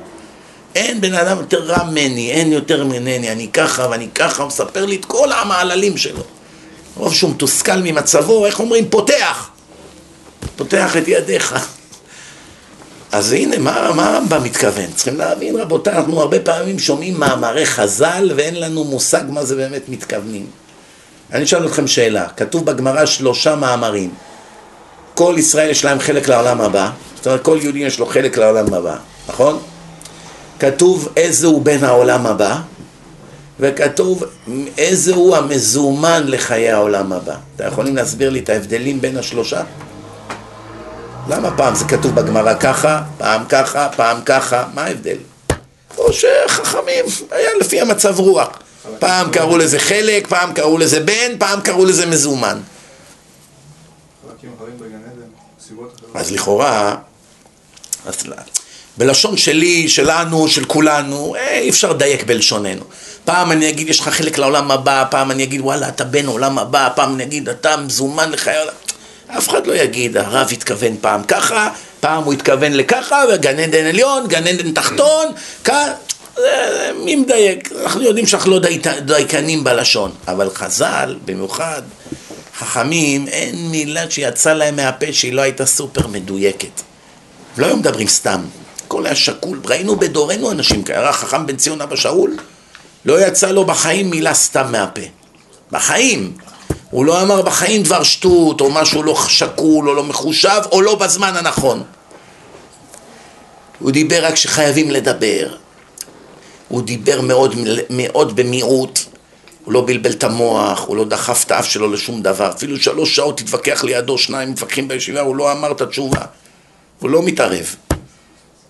אין בן אדם יותר רע ממני, אין יותר ממני, אני ככה ואני ככה, הוא מספר לי את כל המעללים שלו. רוב שהוא מתוסכל ממצבו, איך אומרים? פותח. פותח את ידיך. אז הנה, מה, הרמב"ם מתכוון? צריכים להבין, רבותיי, אנחנו הרבה פעמים שומעים מאמרי חז"ל ואין לנו מושג מה זה באמת מתכוונים. אני אשאל אתכם שאלה, כתוב בגמרא שלושה מאמרים. כל ישראל יש להם חלק לעולם הבא, זאת אומרת כל יהודי יש לו חלק לעולם הבא, נכון? כתוב איזה הוא בן העולם הבא, וכתוב איזה הוא המזומן לחיי העולם הבא. אתם יכולים להסביר לי את ההבדלים בין השלושה? למה פעם זה כתוב בגמרא ככה, פעם ככה, פעם ככה, מה ההבדל? או שחכמים, היה לפי המצב רוח. פעם קראו לזה חלק, פעם קראו לזה בן, פעם קראו לזה מזומן. אז לכאורה, בלשון שלי, שלנו, של כולנו, אה, אי אפשר לדייק בלשוננו. פעם אני אגיד יש לך חלק לעולם הבא, פעם אני אגיד וואלה אתה בן עולם הבא, פעם אני אגיד אתה מזומן לחיי עולם. אף אחד לא יגיד, הרב התכוון פעם ככה, פעם הוא התכוון לככה, וגן עדן עליון, גן עדן תחתון, כאן, מי מדייק? אנחנו יודעים שאנחנו לא דייקנים בלשון, אבל חז"ל, במיוחד חכמים, אין מילה שיצאה להם מהפה שהיא לא הייתה סופר מדויקת. לא היו מדברים סתם, הכל היה שקול, ראינו בדורנו אנשים כאלה, חכם בן ציון אבא שאול, לא יצא לו בחיים מילה סתם מהפה. בחיים. הוא לא אמר בחיים דבר שטות, או משהו לא שקול, או לא מחושב, או לא בזמן הנכון. הוא דיבר רק כשחייבים לדבר. הוא דיבר מאוד, מאוד במיעוט, הוא לא בלבל את המוח, הוא לא דחף את האף שלו לשום דבר. אפילו שלוש שעות התווכח לידו, שניים מתווכחים בישיבה, הוא לא אמר את התשובה. הוא לא מתערב.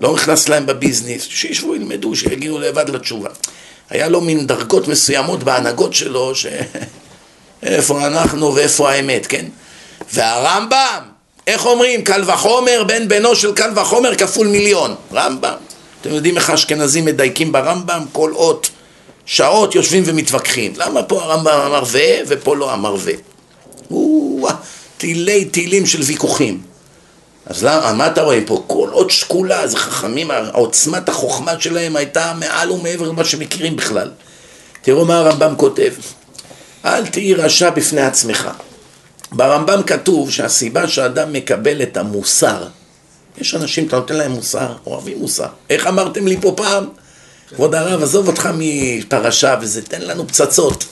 לא נכנס להם בביזנס, שישבו, ילמדו, שיגיעו לבד לתשובה. היה לו מין דרגות מסוימות בהנהגות שלו, ש... איפה אנחנו ואיפה האמת, כן? והרמב"ם, איך אומרים? קל וחומר, בן בנו של קל וחומר כפול מיליון. רמב"ם. אתם יודעים איך האשכנזים מדייקים ברמב"ם? כל אות, שעות יושבים ומתווכחים. למה פה הרמב"ם אמר ו, ופה לא אמר ו? תילי תילים של ויכוחים. אז למה, מה אתה רואה פה? כל עוד שקולה, זה חכמים, עוצמת החוכמה שלהם הייתה מעל ומעבר למה שמכירים בכלל. תראו מה הרמב"ם כותב. אל תהי רשע בפני עצמך. ברמב"ם כתוב שהסיבה שאדם מקבל את המוסר, יש אנשים, אתה נותן להם מוסר, אוהבים מוסר. איך אמרתם לי פה פעם? כבוד הרב, עזוב אותך מפרשה וזה, תן לנו פצצות.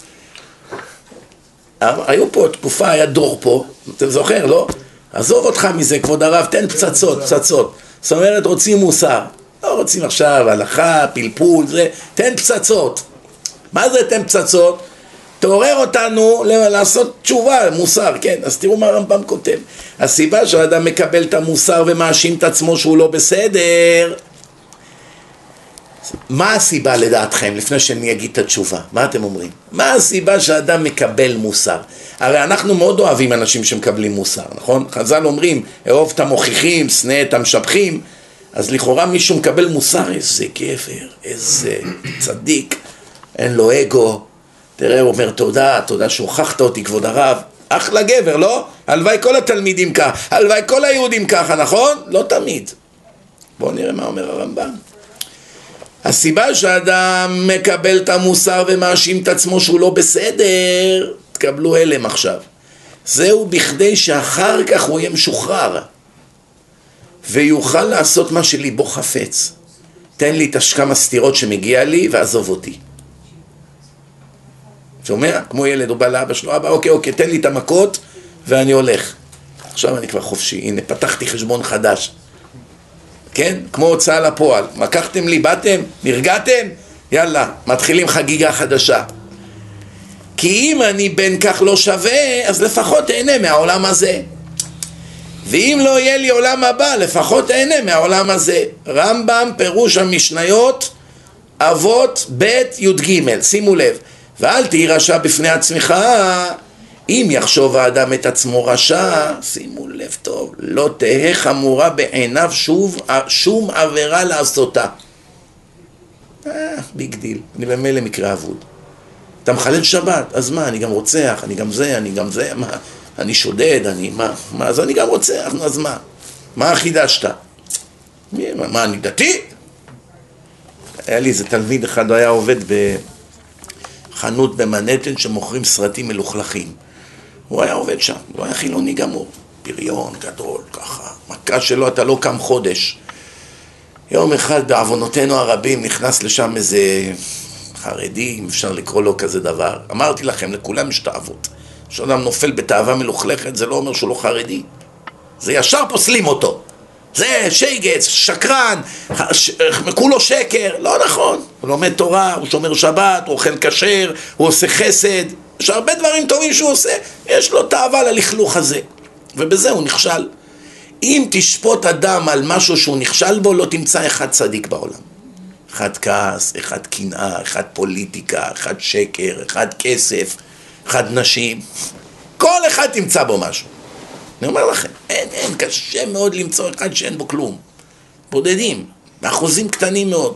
היו פה תקופה, היה דור פה, אתה זוכר, לא? עזוב אותך מזה, כבוד הרב, תן פצצות, פצצות. זאת אומרת, רוצים מוסר. לא רוצים עכשיו הלכה, פלפול, זה, תן פצצות. מה זה תן פצצות? תעורר אותנו לעשות תשובה, מוסר, כן? אז תראו מה הרמב"ם כותב. הסיבה שהאדם מקבל את המוסר ומאשים את עצמו שהוא לא בסדר, מה הסיבה לדעתכם, לפני שאני אגיד את התשובה? מה אתם אומרים? מה הסיבה שאדם מקבל מוסר? הרי אנחנו מאוד אוהבים אנשים שמקבלים מוסר, נכון? חז"ל אומרים, אהוב את המוכיחים, שנא את המשבחים, אז לכאורה מישהו מקבל מוסר, איזה גבר, איזה צדיק, אין לו אגו, תראה, הוא אומר תודה, תודה שהוכחת אותי כבוד הרב, אחלה גבר, לא? הלוואי כל התלמידים ככה, הלוואי כל היהודים ככה, נכון? לא תמיד. בואו נראה מה אומר הרמב"ם. הסיבה שאדם מקבל את המוסר ומאשים את עצמו שהוא לא בסדר, תקבלו הלם עכשיו. זהו בכדי שאחר כך הוא יהיה משוחרר ויוכל לעשות מה שליבו חפץ. תן לי את כמה סתירות שמגיע לי ועזוב אותי. שומע? כמו ילד, הוא בא לאבא שלו, אבא, אוקיי, אוקיי, תן לי את המכות ואני הולך. עכשיו אני כבר חופשי, הנה, פתחתי חשבון חדש. כן? כמו הוצאה לפועל. לקחתם לי, באתם, נרגעתם? יאללה, מתחילים חגיגה חדשה. כי אם אני בין כך לא שווה, אז לפחות אהנה מהעולם הזה. ואם לא יהיה לי עולם הבא, לפחות אהנה מהעולם הזה. רמב"ם, פירוש המשניות, אבות ב' י"ג, שימו לב. ואל תהי רשע בפני עצמך, אם יחשוב האדם את עצמו רשע, שימו לב טוב, לא תהא חמורה בעיניו שוב, שום עבירה לעשותה. אה, big deal, אני במילא מקרה אבוד. אתה מחלל שבת, אז מה, אני גם רוצח, אני גם זה, אני גם זה, מה, אני שודד, אני, מה, מה, אז אני גם רוצח, אז מה? מה חידשת? מה, אני דתי? היה לי איזה תלמיד אחד, הוא היה עובד בחנות במנהטן שמוכרים סרטים מלוכלכים. הוא היה עובד שם, הוא היה חילוני גמור, פריון גדול, ככה, מכה שלו אתה לא קם חודש. יום אחד בעוונותינו הרבים נכנס לשם איזה חרדי, אם אפשר לקרוא לו כזה דבר. אמרתי לכם, לכולם יש תאוות. כשאדם נופל בתאווה מלוכלכת, זה לא אומר שהוא לא חרדי. זה ישר פוסלים אותו. זה שייגץ, שקרן, ש... כולו שקר. לא נכון. הוא לומד תורה, הוא שומר שבת, הוא אוכל כשר, הוא עושה חסד. יש הרבה דברים טובים שהוא עושה, יש לו תאווה ללכלוך הזה. ובזה הוא נכשל. אם תשפוט אדם על משהו שהוא נכשל בו, לא תמצא אחד צדיק בעולם. אחד כעס, אחד קנאה, אחד פוליטיקה, אחד שקר, אחד כסף, אחד נשים. כל אחד תמצא בו משהו. אני אומר לכם, אין, אין, קשה מאוד למצוא אחד שאין בו כלום. בודדים, באחוזים קטנים מאוד.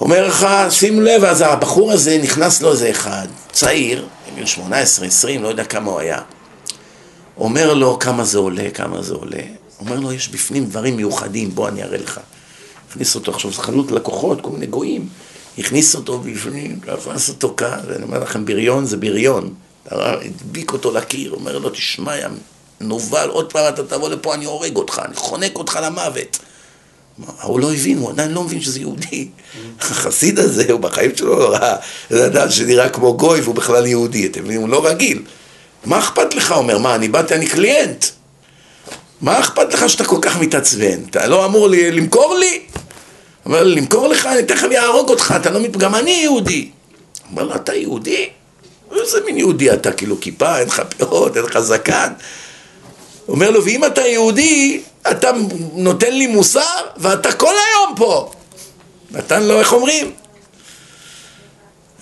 אומר לך, שים לב, אז הבחור הזה נכנס לו איזה אחד, צעיר, בגיל 18, 20, לא יודע כמה הוא היה. אומר לו כמה זה עולה, כמה זה עולה. אומר לו, יש בפנים דברים מיוחדים, בוא אני אראה לך. הכניס אותו עכשיו, זו חנות לקוחות, כל מיני גויים. הכניס אותו בפנים, תפס אותו כאן, ואני אומר לכם, בריון זה בריון. הדביק אותו לקיר, אומר לו, תשמע, נובל, עוד פעם אתה תבוא לפה, אני הורג אותך, אני חונק אותך למוות. הוא לא הבין, הוא עדיין לא מבין שזה יהודי. החסיד הזה, הוא בחיים שלו לא ראה, זה אדם שנראה כמו גוי והוא בכלל יהודי, אתם מבינים? הוא לא רגיל. מה אכפת לך? אומר, מה, אני באתי, אני קליינט. מה אכפת לך שאתה כל כך מתעצבן? אתה לא אמור לי, למכור לי? אומר למכור לך, אני תכף אהרוג אותך, אתה לא מת... גם אני יהודי. אומר לו, אתה יהודי? איזה מין יהודי אתה? כאילו כיפה, אין לך פאות, אין לך זקן. אומר לו, ואם אתה יהודי, אתה נותן לי מוסר, ואתה כל היום פה. נתן לו, איך אומרים?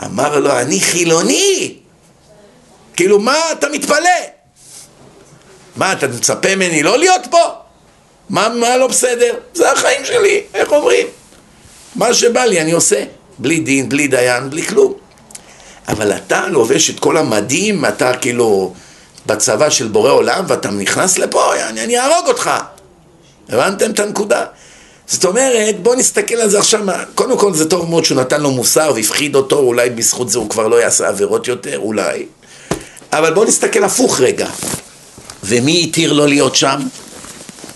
אמר לו, אני חילוני. כאילו, מה אתה מתפלא? מה, אתה מצפה ממני לא להיות פה? מה, מה לא בסדר? זה החיים שלי, איך אומרים? מה שבא לי אני עושה, בלי דין, בלי דיין, בלי כלום. אבל אתה לובש את כל המדים, אתה כאילו בצבא של בורא עולם, ואתה נכנס לפה, אני, אני אהרוג אותך. הבנתם את הנקודה? זאת אומרת, בואו נסתכל על זה עכשיו, קודם כל זה טוב מאוד שהוא נתן לו מוסר והפחיד אותו, אולי בזכות זה הוא כבר לא יעשה עבירות יותר, אולי. אבל בואו נסתכל הפוך רגע. ומי התיר לו להיות שם?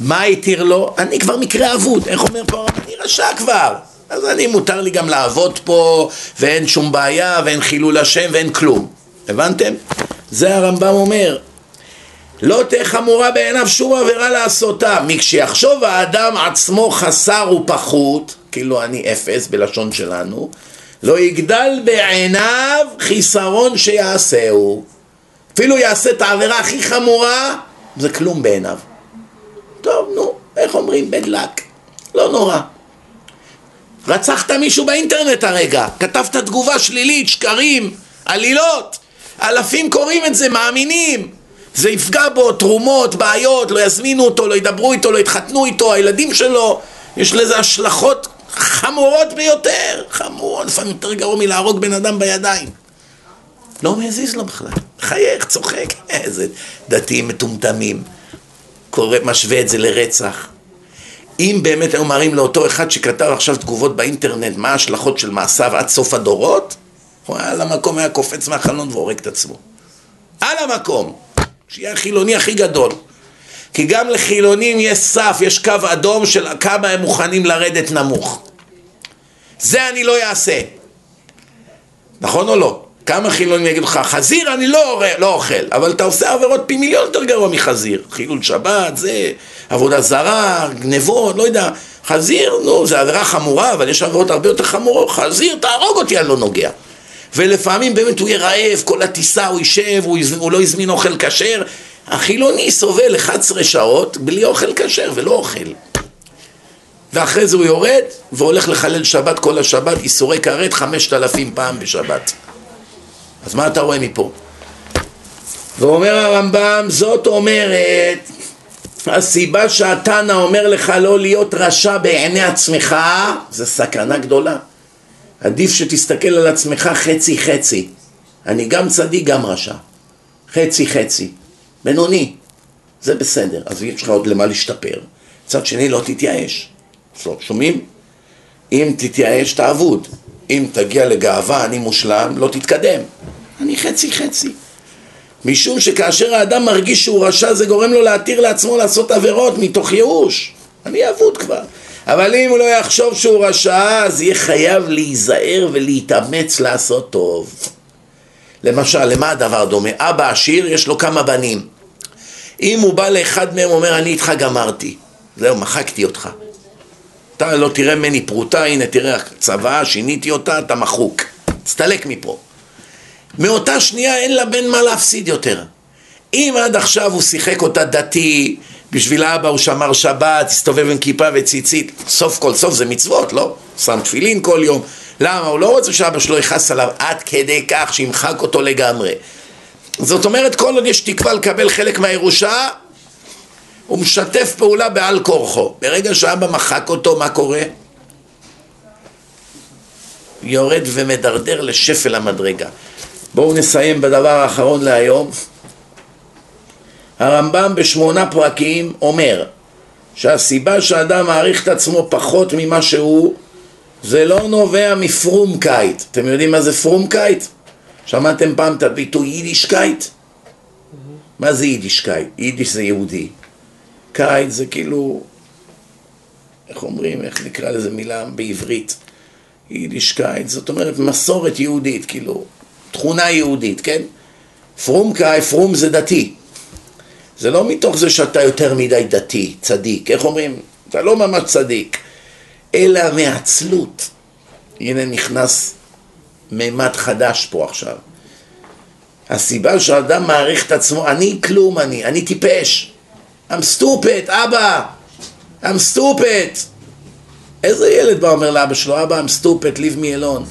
מה התיר לו? אני כבר מקרה אבוד, איך אומר פה? אני רשע כבר. אז אני מותר לי גם לעבוד פה, ואין שום בעיה, ואין חילול השם, ואין כלום. הבנתם? זה הרמב"ם אומר. לא תהיה חמורה בעיניו שום עבירה לעשותה, מכשיחשוב האדם עצמו חסר ופחות, כאילו אני אפס בלשון שלנו, לא יגדל בעיניו חיסרון שיעשהו. אפילו יעשה את העבירה הכי חמורה, זה כלום בעיניו. טוב, נו, איך אומרים? bad luck. לא נורא. רצחת מישהו באינטרנט הרגע, כתבת תגובה שלילית, שקרים, עלילות, אלפים קוראים את זה, מאמינים, זה יפגע בו, תרומות, בעיות, לא יזמינו אותו, לא ידברו איתו, לא יתחתנו איתו, הילדים שלו, יש לזה השלכות חמורות ביותר, חמורות, לפעמים יותר גרוע מלהרוג בן אדם בידיים. לא מזיז לו בכלל, חייך, צוחק, [LAUGHS] איזה דתיים מטומטמים, קורא, משווה את זה לרצח. אם באמת היו מראים לאותו אחד שכתב עכשיו תגובות באינטרנט מה ההשלכות של מעשיו עד סוף הדורות, על המקום, היה קופץ מהחלון והורג את עצמו. על המקום. שיהיה החילוני הכי גדול. כי גם לחילונים יש סף, יש קו אדום של כמה הם מוכנים לרדת נמוך. זה אני לא אעשה. נכון או לא? כמה חילונים יגידו לך, חזיר אני לא, לא אוכל, אבל אתה עושה עבירות פי מיליון יותר גרוע מחזיר. חילול שבת, זה, עבודה זרה, גנבות, לא יודע. חזיר, נו, זה עבירה חמורה, אבל יש עבירות הרבה יותר חמורות. חזיר, תהרוג אותי, אני לא נוגע. ולפעמים באמת הוא יהיה רעב, כל הטיסה הוא יישב, הוא, הוא לא הזמין אוכל כשר. החילוני סובל 11 שעות בלי אוכל כשר ולא אוכל. ואחרי זה הוא יורד והולך לחלל שבת כל השבת, איסורי כרת 5,000 פעם בשבת. אז מה אתה רואה מפה? ואומר הרמב"ם, זאת אומרת, הסיבה שהתנא אומר לך לא להיות רשע בעיני עצמך, זה סכנה גדולה. עדיף שתסתכל על עצמך חצי חצי. אני גם צדיק, גם רשע. חצי חצי. בינוני. זה בסדר. אז יש לך עוד למה להשתפר. מצד שני, לא תתייאש. שומעים? אם תתייאש, תעבוד. אם תגיע לגאווה, אני מושלם, לא תתקדם. אני חצי חצי. משום שכאשר האדם מרגיש שהוא רשע זה גורם לו להתיר לעצמו לעשות עבירות מתוך ייאוש. אני אבוד כבר. אבל אם הוא לא יחשוב שהוא רשע, אז יהיה חייב להיזהר ולהתאמץ לעשות טוב. למשל, למה הדבר דומה? אבא עשיר, יש לו כמה בנים. אם הוא בא לאחד מהם, אומר, אני איתך גמרתי. זהו, מחקתי אותך. אתה לא תראה ממני פרוטה, הנה תראה צוואה, שיניתי אותה, אתה מחוק. תסתלק מפה. מאותה שנייה אין לבן מה להפסיד יותר. אם עד עכשיו הוא שיחק אותה דתי, בשביל האבא הוא שמר שבת, הסתובב עם כיפה וציצית, סוף כל סוף זה מצוות, לא? שם תפילין כל יום. למה? הוא לא רוצה שאבא שלו יכעס עליו עד כדי כך שימחק אותו לגמרי. זאת אומרת, כל עוד יש תקווה לקבל חלק מהירושה, הוא משתף פעולה בעל כורחו. ברגע שאבא מחק אותו, מה קורה? יורד ומדרדר לשפל המדרגה. בואו נסיים בדבר האחרון להיום. הרמב"ם בשמונה פרקים אומר שהסיבה שאדם מעריך את עצמו פחות ממה שהוא זה לא נובע מפרומקייט. אתם יודעים מה זה פרומקייט? שמעתם פעם את הביטוי יידישקייט? מה זה יידישקייט? יידיש זה יהודי. קייט זה כאילו, איך אומרים, איך נקרא לזה מילה בעברית? יידישקייט, זאת אומרת מסורת יהודית, כאילו, תכונה יהודית, כן? פרומקייט, פרום זה דתי. זה לא מתוך זה שאתה יותר מדי דתי, צדיק, איך אומרים? אתה לא ממש צדיק, אלא מעצלות. הנה נכנס מימד חדש פה עכשיו. הסיבה שאדם מעריך את עצמו, אני כלום אני, אני טיפש. I'm stupid, אבא, I'm stupid. איזה ילד בא אומר לאבא שלו, אבא, I'm stupid, leave me alone.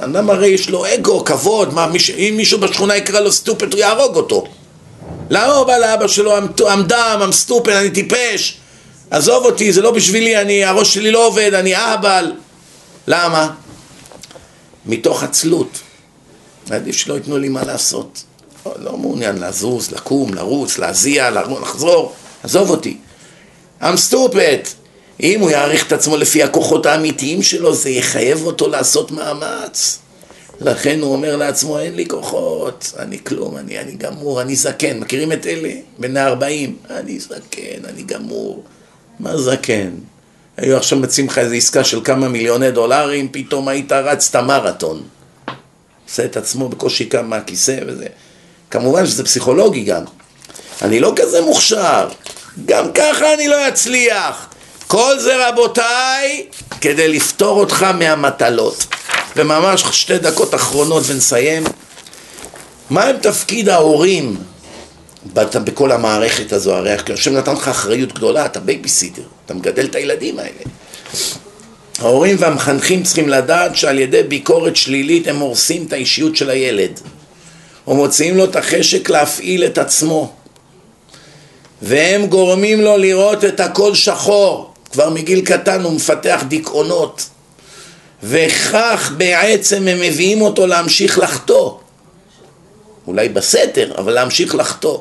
אדם הרי יש לו אגו, כבוד, מה, מיש, אם מישהו בשכונה יקרא לו סטופד הוא יהרוג אותו. למה הוא בא לאבא שלו, I'm דם, I'm stupid, אני טיפש, עזוב אותי, זה לא בשבילי, אני, הראש שלי לא עובד, אני אהבל. למה? מתוך עצלות. עדיף שלא ייתנו לי מה לעשות. לא, לא מעוניין לזוז, לקום, לרוץ, להזיע, לחזור, עזוב אותי. I'm stupid. אם הוא יעריך את עצמו לפי הכוחות האמיתיים שלו, זה יחייב אותו לעשות מאמץ. לכן הוא אומר לעצמו, אין לי כוחות, אני כלום, אני, אני גמור, אני זקן. מכירים את אלה? בני 40, אני זקן, אני גמור. מה זקן? היו עכשיו מציעים לך איזו עסקה של כמה מיליוני דולרים, פתאום היית רץ את המרתון. עושה את עצמו בקושי קם מהכיסא וזה. כמובן שזה פסיכולוגי גם. אני לא כזה מוכשר, גם ככה אני לא אצליח. כל זה רבותיי כדי לפטור אותך מהמטלות. וממש שתי דקות אחרונות ונסיים. מה הם תפקיד ההורים בכל המערכת הזו? הרי השם נתן לך אחריות גדולה, אתה בייביסיטר, אתה מגדל את הילדים האלה. ההורים והמחנכים צריכים לדעת שעל ידי ביקורת שלילית הם הורסים את האישיות של הילד. או מוציאים לו את החשק להפעיל את עצמו. והם גורמים לו לראות את הכל שחור. כבר מגיל קטן הוא מפתח דיכאונות. וכך בעצם הם מביאים אותו להמשיך לחטוא. אולי בסתר, אבל להמשיך לחטוא.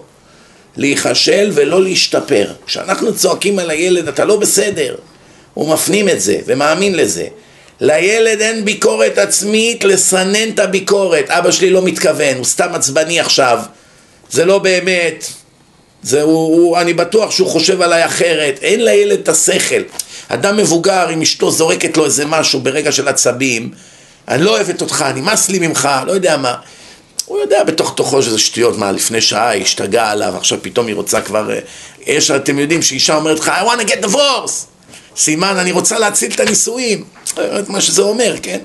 להיכשל ולא להשתפר. כשאנחנו צועקים על הילד, אתה לא בסדר, הוא מפנים את זה ומאמין לזה. לילד אין ביקורת עצמית לסנן את הביקורת. אבא שלי לא מתכוון, הוא סתם עצבני עכשיו. זה לא באמת. זה הוא, הוא, אני בטוח שהוא חושב עליי אחרת. אין לילד את השכל. אדם מבוגר, אם אשתו זורקת לו איזה משהו ברגע של עצבים, אני לא אוהבת אותך, נמאס לי ממך, לא יודע מה. הוא יודע בתוך תוכו שזה שטויות, מה לפני שעה היא השתגעה עליו, עכשיו פתאום היא רוצה כבר... אה, יש, אתם יודעים, שאישה אומרת לך, I want to get divorce! סימן, אני רוצה להציל את הנישואים. מה שזה אומר, כן?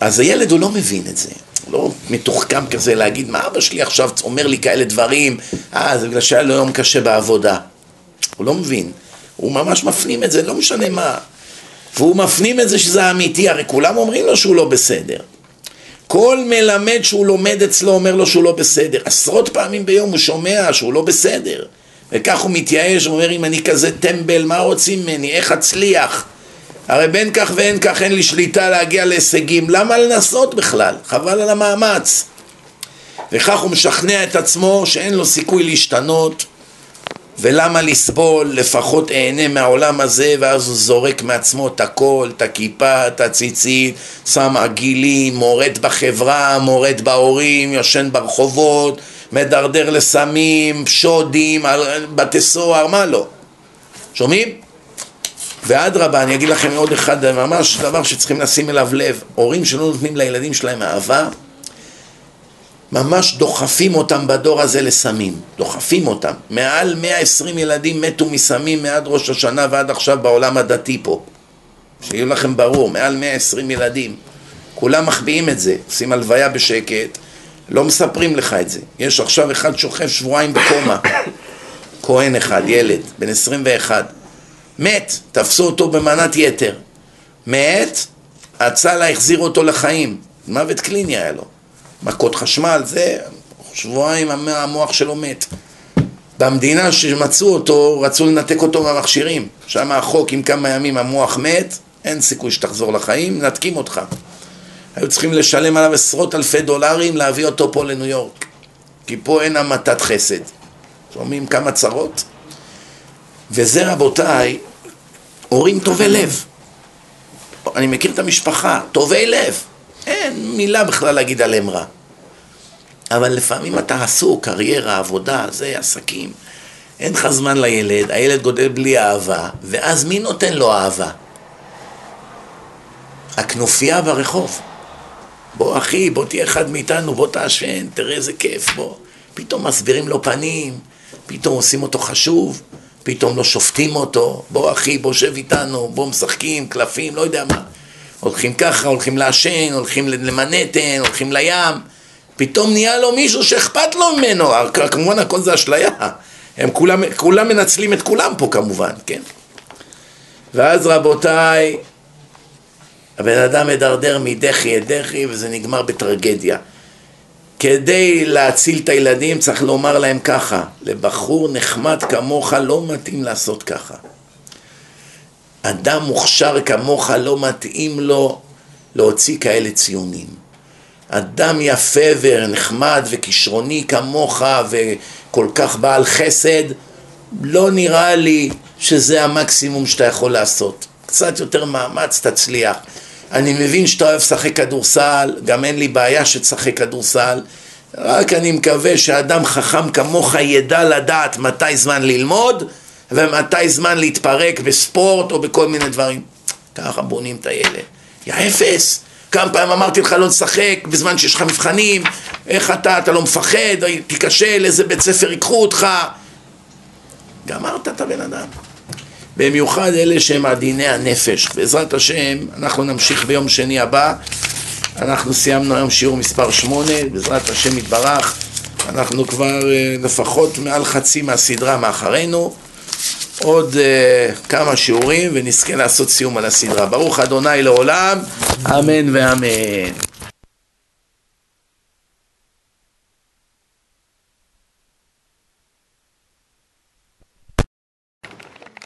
אז הילד הוא לא מבין את זה. הוא לא מתוחכם כזה להגיד, מה אבא שלי עכשיו אומר לי כאלה דברים? אה, זה בגלל שהיה לו יום קשה בעבודה. הוא לא מבין. הוא ממש מפנים את זה, לא משנה מה. והוא מפנים את זה שזה אמיתי, הרי כולם אומרים לו שהוא לא בסדר. כל מלמד שהוא לומד אצלו אומר לו שהוא לא בסדר. עשרות פעמים ביום הוא שומע שהוא לא בסדר. וכך הוא מתייאש, הוא אומר, אם אני כזה טמבל, מה רוצים ממני? איך אצליח? הרי בין כך ואין כך אין לי שליטה להגיע להישגים. למה לנסות בכלל? חבל על המאמץ. וכך הוא משכנע את עצמו שאין לו סיכוי להשתנות, ולמה לסבול? לפחות אהנה מהעולם הזה, ואז הוא זורק מעצמו את הכל, את הכיפה, את הציצית, שם עגילים, מורד בחברה, מורד בהורים, יושן ברחובות, מדרדר לסמים, שודים, בתי סוהר, מה לא? שומעים? ואדרבה, אני אגיד לכם עוד אחד, ממש דבר שצריכים לשים אליו לב, הורים שלא נותנים לילדים שלהם אהבה, ממש דוחפים אותם בדור הזה לסמים, דוחפים אותם. מעל 120 ילדים מתו מסמים מעד ראש השנה ועד עכשיו בעולם הדתי פה. שיהיו לכם ברור, מעל 120 ילדים. כולם מחביאים את זה, עושים הלוויה בשקט, לא מספרים לך את זה. יש עכשיו אחד שוכב שבועיים בקומה, [COUGHS] כהן אחד, ילד, בן 21. מת, תפסו אותו במנת יתר. מת, הצלה החזיר אותו לחיים. מוות קליני היה לו. מכות חשמל, זה, שבועיים המוח שלו מת. במדינה שמצאו אותו, רצו לנתק אותו מהמכשירים. שם החוק, אם כמה ימים המוח מת, אין סיכוי שתחזור לחיים, מנתקים אותך. היו צריכים לשלם עליו עשרות אלפי דולרים להביא אותו פה לניו יורק. כי פה אין המתת חסד. שומעים כמה צרות? וזה רבותיי, הורים טובי לב. אני מכיר את המשפחה, טובי לב. אין מילה בכלל להגיד עליהם רע. אבל לפעמים אתה עסוק, קריירה, עבודה, זה, עסקים. אין לך זמן לילד, הילד גודל בלי אהבה, ואז מי נותן לו אהבה? הכנופיה ברחוב. בוא אחי, בוא תהיה אחד מאיתנו, בוא תעשן, תראה איזה כיף, בוא. פתאום מסבירים לו פנים, פתאום עושים אותו חשוב, פתאום לא שופטים אותו, בוא אחי, בוא שב איתנו, בוא משחקים, קלפים, לא יודע מה. הולכים ככה, הולכים לעשן, הולכים למנהטן, הולכים לים, פתאום נהיה לו מישהו שאכפת לו ממנו, כמובן הכל זה אשליה, הם כולם, כולם מנצלים את כולם פה כמובן, כן? ואז רבותיי, הבן אדם מדרדר מדחי אל דחי וזה נגמר בטרגדיה. כדי להציל את הילדים צריך לומר להם ככה, לבחור נחמד כמוך לא מתאים לעשות ככה. אדם מוכשר כמוך לא מתאים לו להוציא כאלה ציונים. אדם יפה ונחמד וכישרוני כמוך וכל כך בעל חסד, לא נראה לי שזה המקסימום שאתה יכול לעשות. קצת יותר מאמץ תצליח. אני מבין שאתה אוהב לשחק כדורסל, גם אין לי בעיה שתשחק כדורסל, רק אני מקווה שאדם חכם כמוך ידע לדעת מתי זמן ללמוד ומתי זמן להתפרק בספורט או בכל מיני דברים. ככה בונים את הילד. יא אפס, כמה פעמים אמרתי לך לא לשחק בזמן שיש לך מבחנים, איך אתה, אתה לא מפחד, תיכשל, איזה בית ספר ייקחו אותך. גמרת את הבן אדם. במיוחד אלה שהם עדיני הנפש. בעזרת השם, אנחנו נמשיך ביום שני הבא. אנחנו סיימנו היום שיעור מספר 8, בעזרת השם יתברך. אנחנו כבר אה, לפחות מעל חצי מהסדרה מאחרינו. עוד uh, כמה שיעורים ונזכה לעשות סיום על הסדרה. ברוך אדוני לעולם, אמן ואמן.